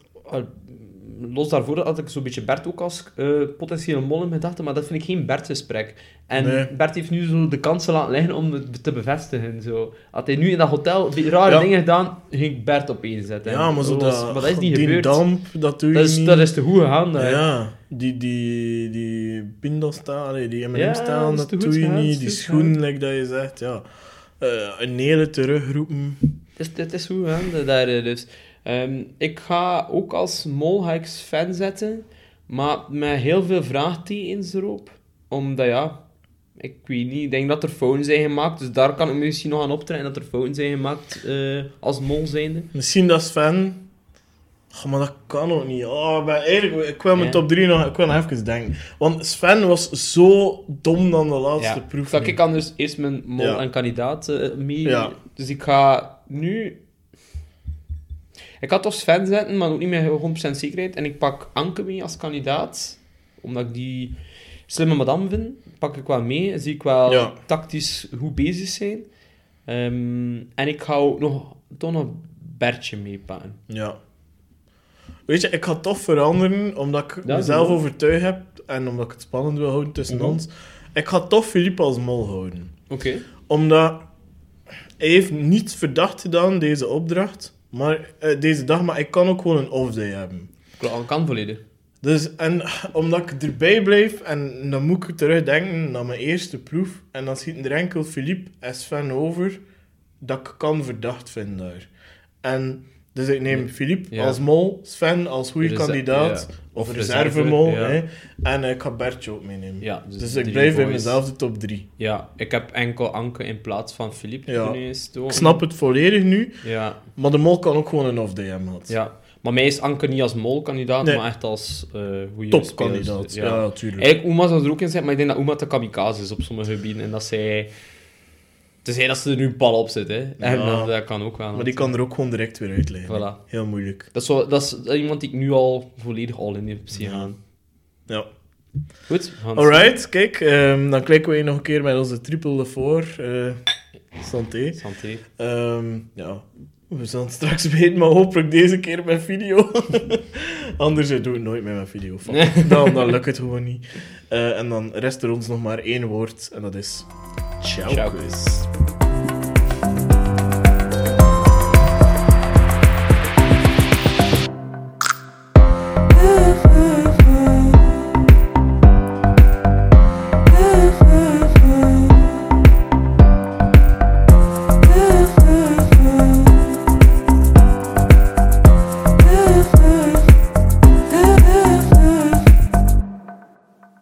los daarvoor had ik zo'n beetje Bert ook als eh, potentiële mol in gedachten, maar dat vind ik geen Bert-gesprek. En Nee. Bert heeft nu zo de kansen laten liggen om het te bevestigen. Zo. Had hij nu in dat hotel die rare Ja. dingen gedaan, ging ik Bert opeens zetten. Ja, maar zo dat, was- dat, is niet die gebeurd. damp, dat doe je dat, is, niet. dat is te goed gegaan. daar. Ja, die, die, die pindastaal, die Ja, M&M-staal, dat doe je niet. Die schoen, like dat je zegt, ja. Eh, een hele terugroepen. Het is, het is goed gegaan, daar eh, dus. Ehm, ik ga ook als mol ga ik Sven zetten, maar met heel veel vraagtekens erop. Omdat ja, ik weet niet, ik denk dat er fouten zijn gemaakt, dus daar kan ik misschien nog aan optrekken dat er fouten zijn gemaakt eh, als mol zijnde. Misschien dat Sven... Oh, maar dat kan ook niet. Oh, ik wil mijn Ja. top 3 nog, ik wil nog even denken. Want Sven was zo dom dan de laatste proef. Zal nu. ik anders eerst mijn mol Ja. en kandidaat eh, mee? Dus ik ga nu... Ik had toch Sven zetten, maar ook niet met 100% zekerheid. En ik pak Anke mee als kandidaat. Omdat ik die slimme madame vind. Pak ik wel mee. Zie ik wel Ja. tactisch goed bezig zijn. Ehm, en ik ook nog, toch nog Bertje meepakken. Ja. Weet je, ik ga toch veranderen, omdat ik mezelf overtuigd heb en omdat ik het spannend wil houden tussen Mhm. ons. Ik ga toch Philippe als mol houden. Oké. Omdat hij heeft niets verdacht gedaan, deze opdracht. Maar, eh, deze dag, maar ik kan ook gewoon een off-day hebben. Kan, kan volledig. Dus, en omdat ik erbij blijf, en dan moet ik terugdenken naar mijn eerste proef, en dan schieten er enkel Philippe en Sven over, dat ik kan verdacht vinden daar. En, dus ik neem Philippe Ja. als mol, Sven als goede kandidaat, ja. of Of reservemol, reserve, ja. en ik ga Bertje ook meenemen. Dus dus de ik blijf boys. mezelf de top 3. Ja, ik heb enkel Anke in plaats van stoken. Ik snap het volledig nu, Ja, maar de mol kan ook gewoon een hebben gehad. Ja, Maar mij is Anke niet als mol-kandidaat, Nee. maar echt als eh goede Topkandidaat. Ja, natuurlijk. Eigenlijk, Uma zou er ook in zijn, maar ik denk dat Uma te kamikaze is op sommige gebieden. En dat zij... Tenzij dat ze er nu een pal op zit, hè. En Ja. dat, dat kan ook wel. Maar die kan er ook gewoon direct weer uitleggen. Voilà. Heel moeilijk. Dat is, zo, dat is iemand die ik nu al volledig al in heb zien gaan. Ja. Goed, Alright, kijk. ehm, dan kijken we hier nog een keer met onze triple voor. eh santé. Santé. Ehm, ja, we zullen straks weten, maar hopelijk deze keer met video. Anders eh, doe ik nooit meer met video. Fuck. Dan, dan lukt het gewoon niet. Eh, en dan rest er ons nog maar één woord, en dat is... Čau. Čau.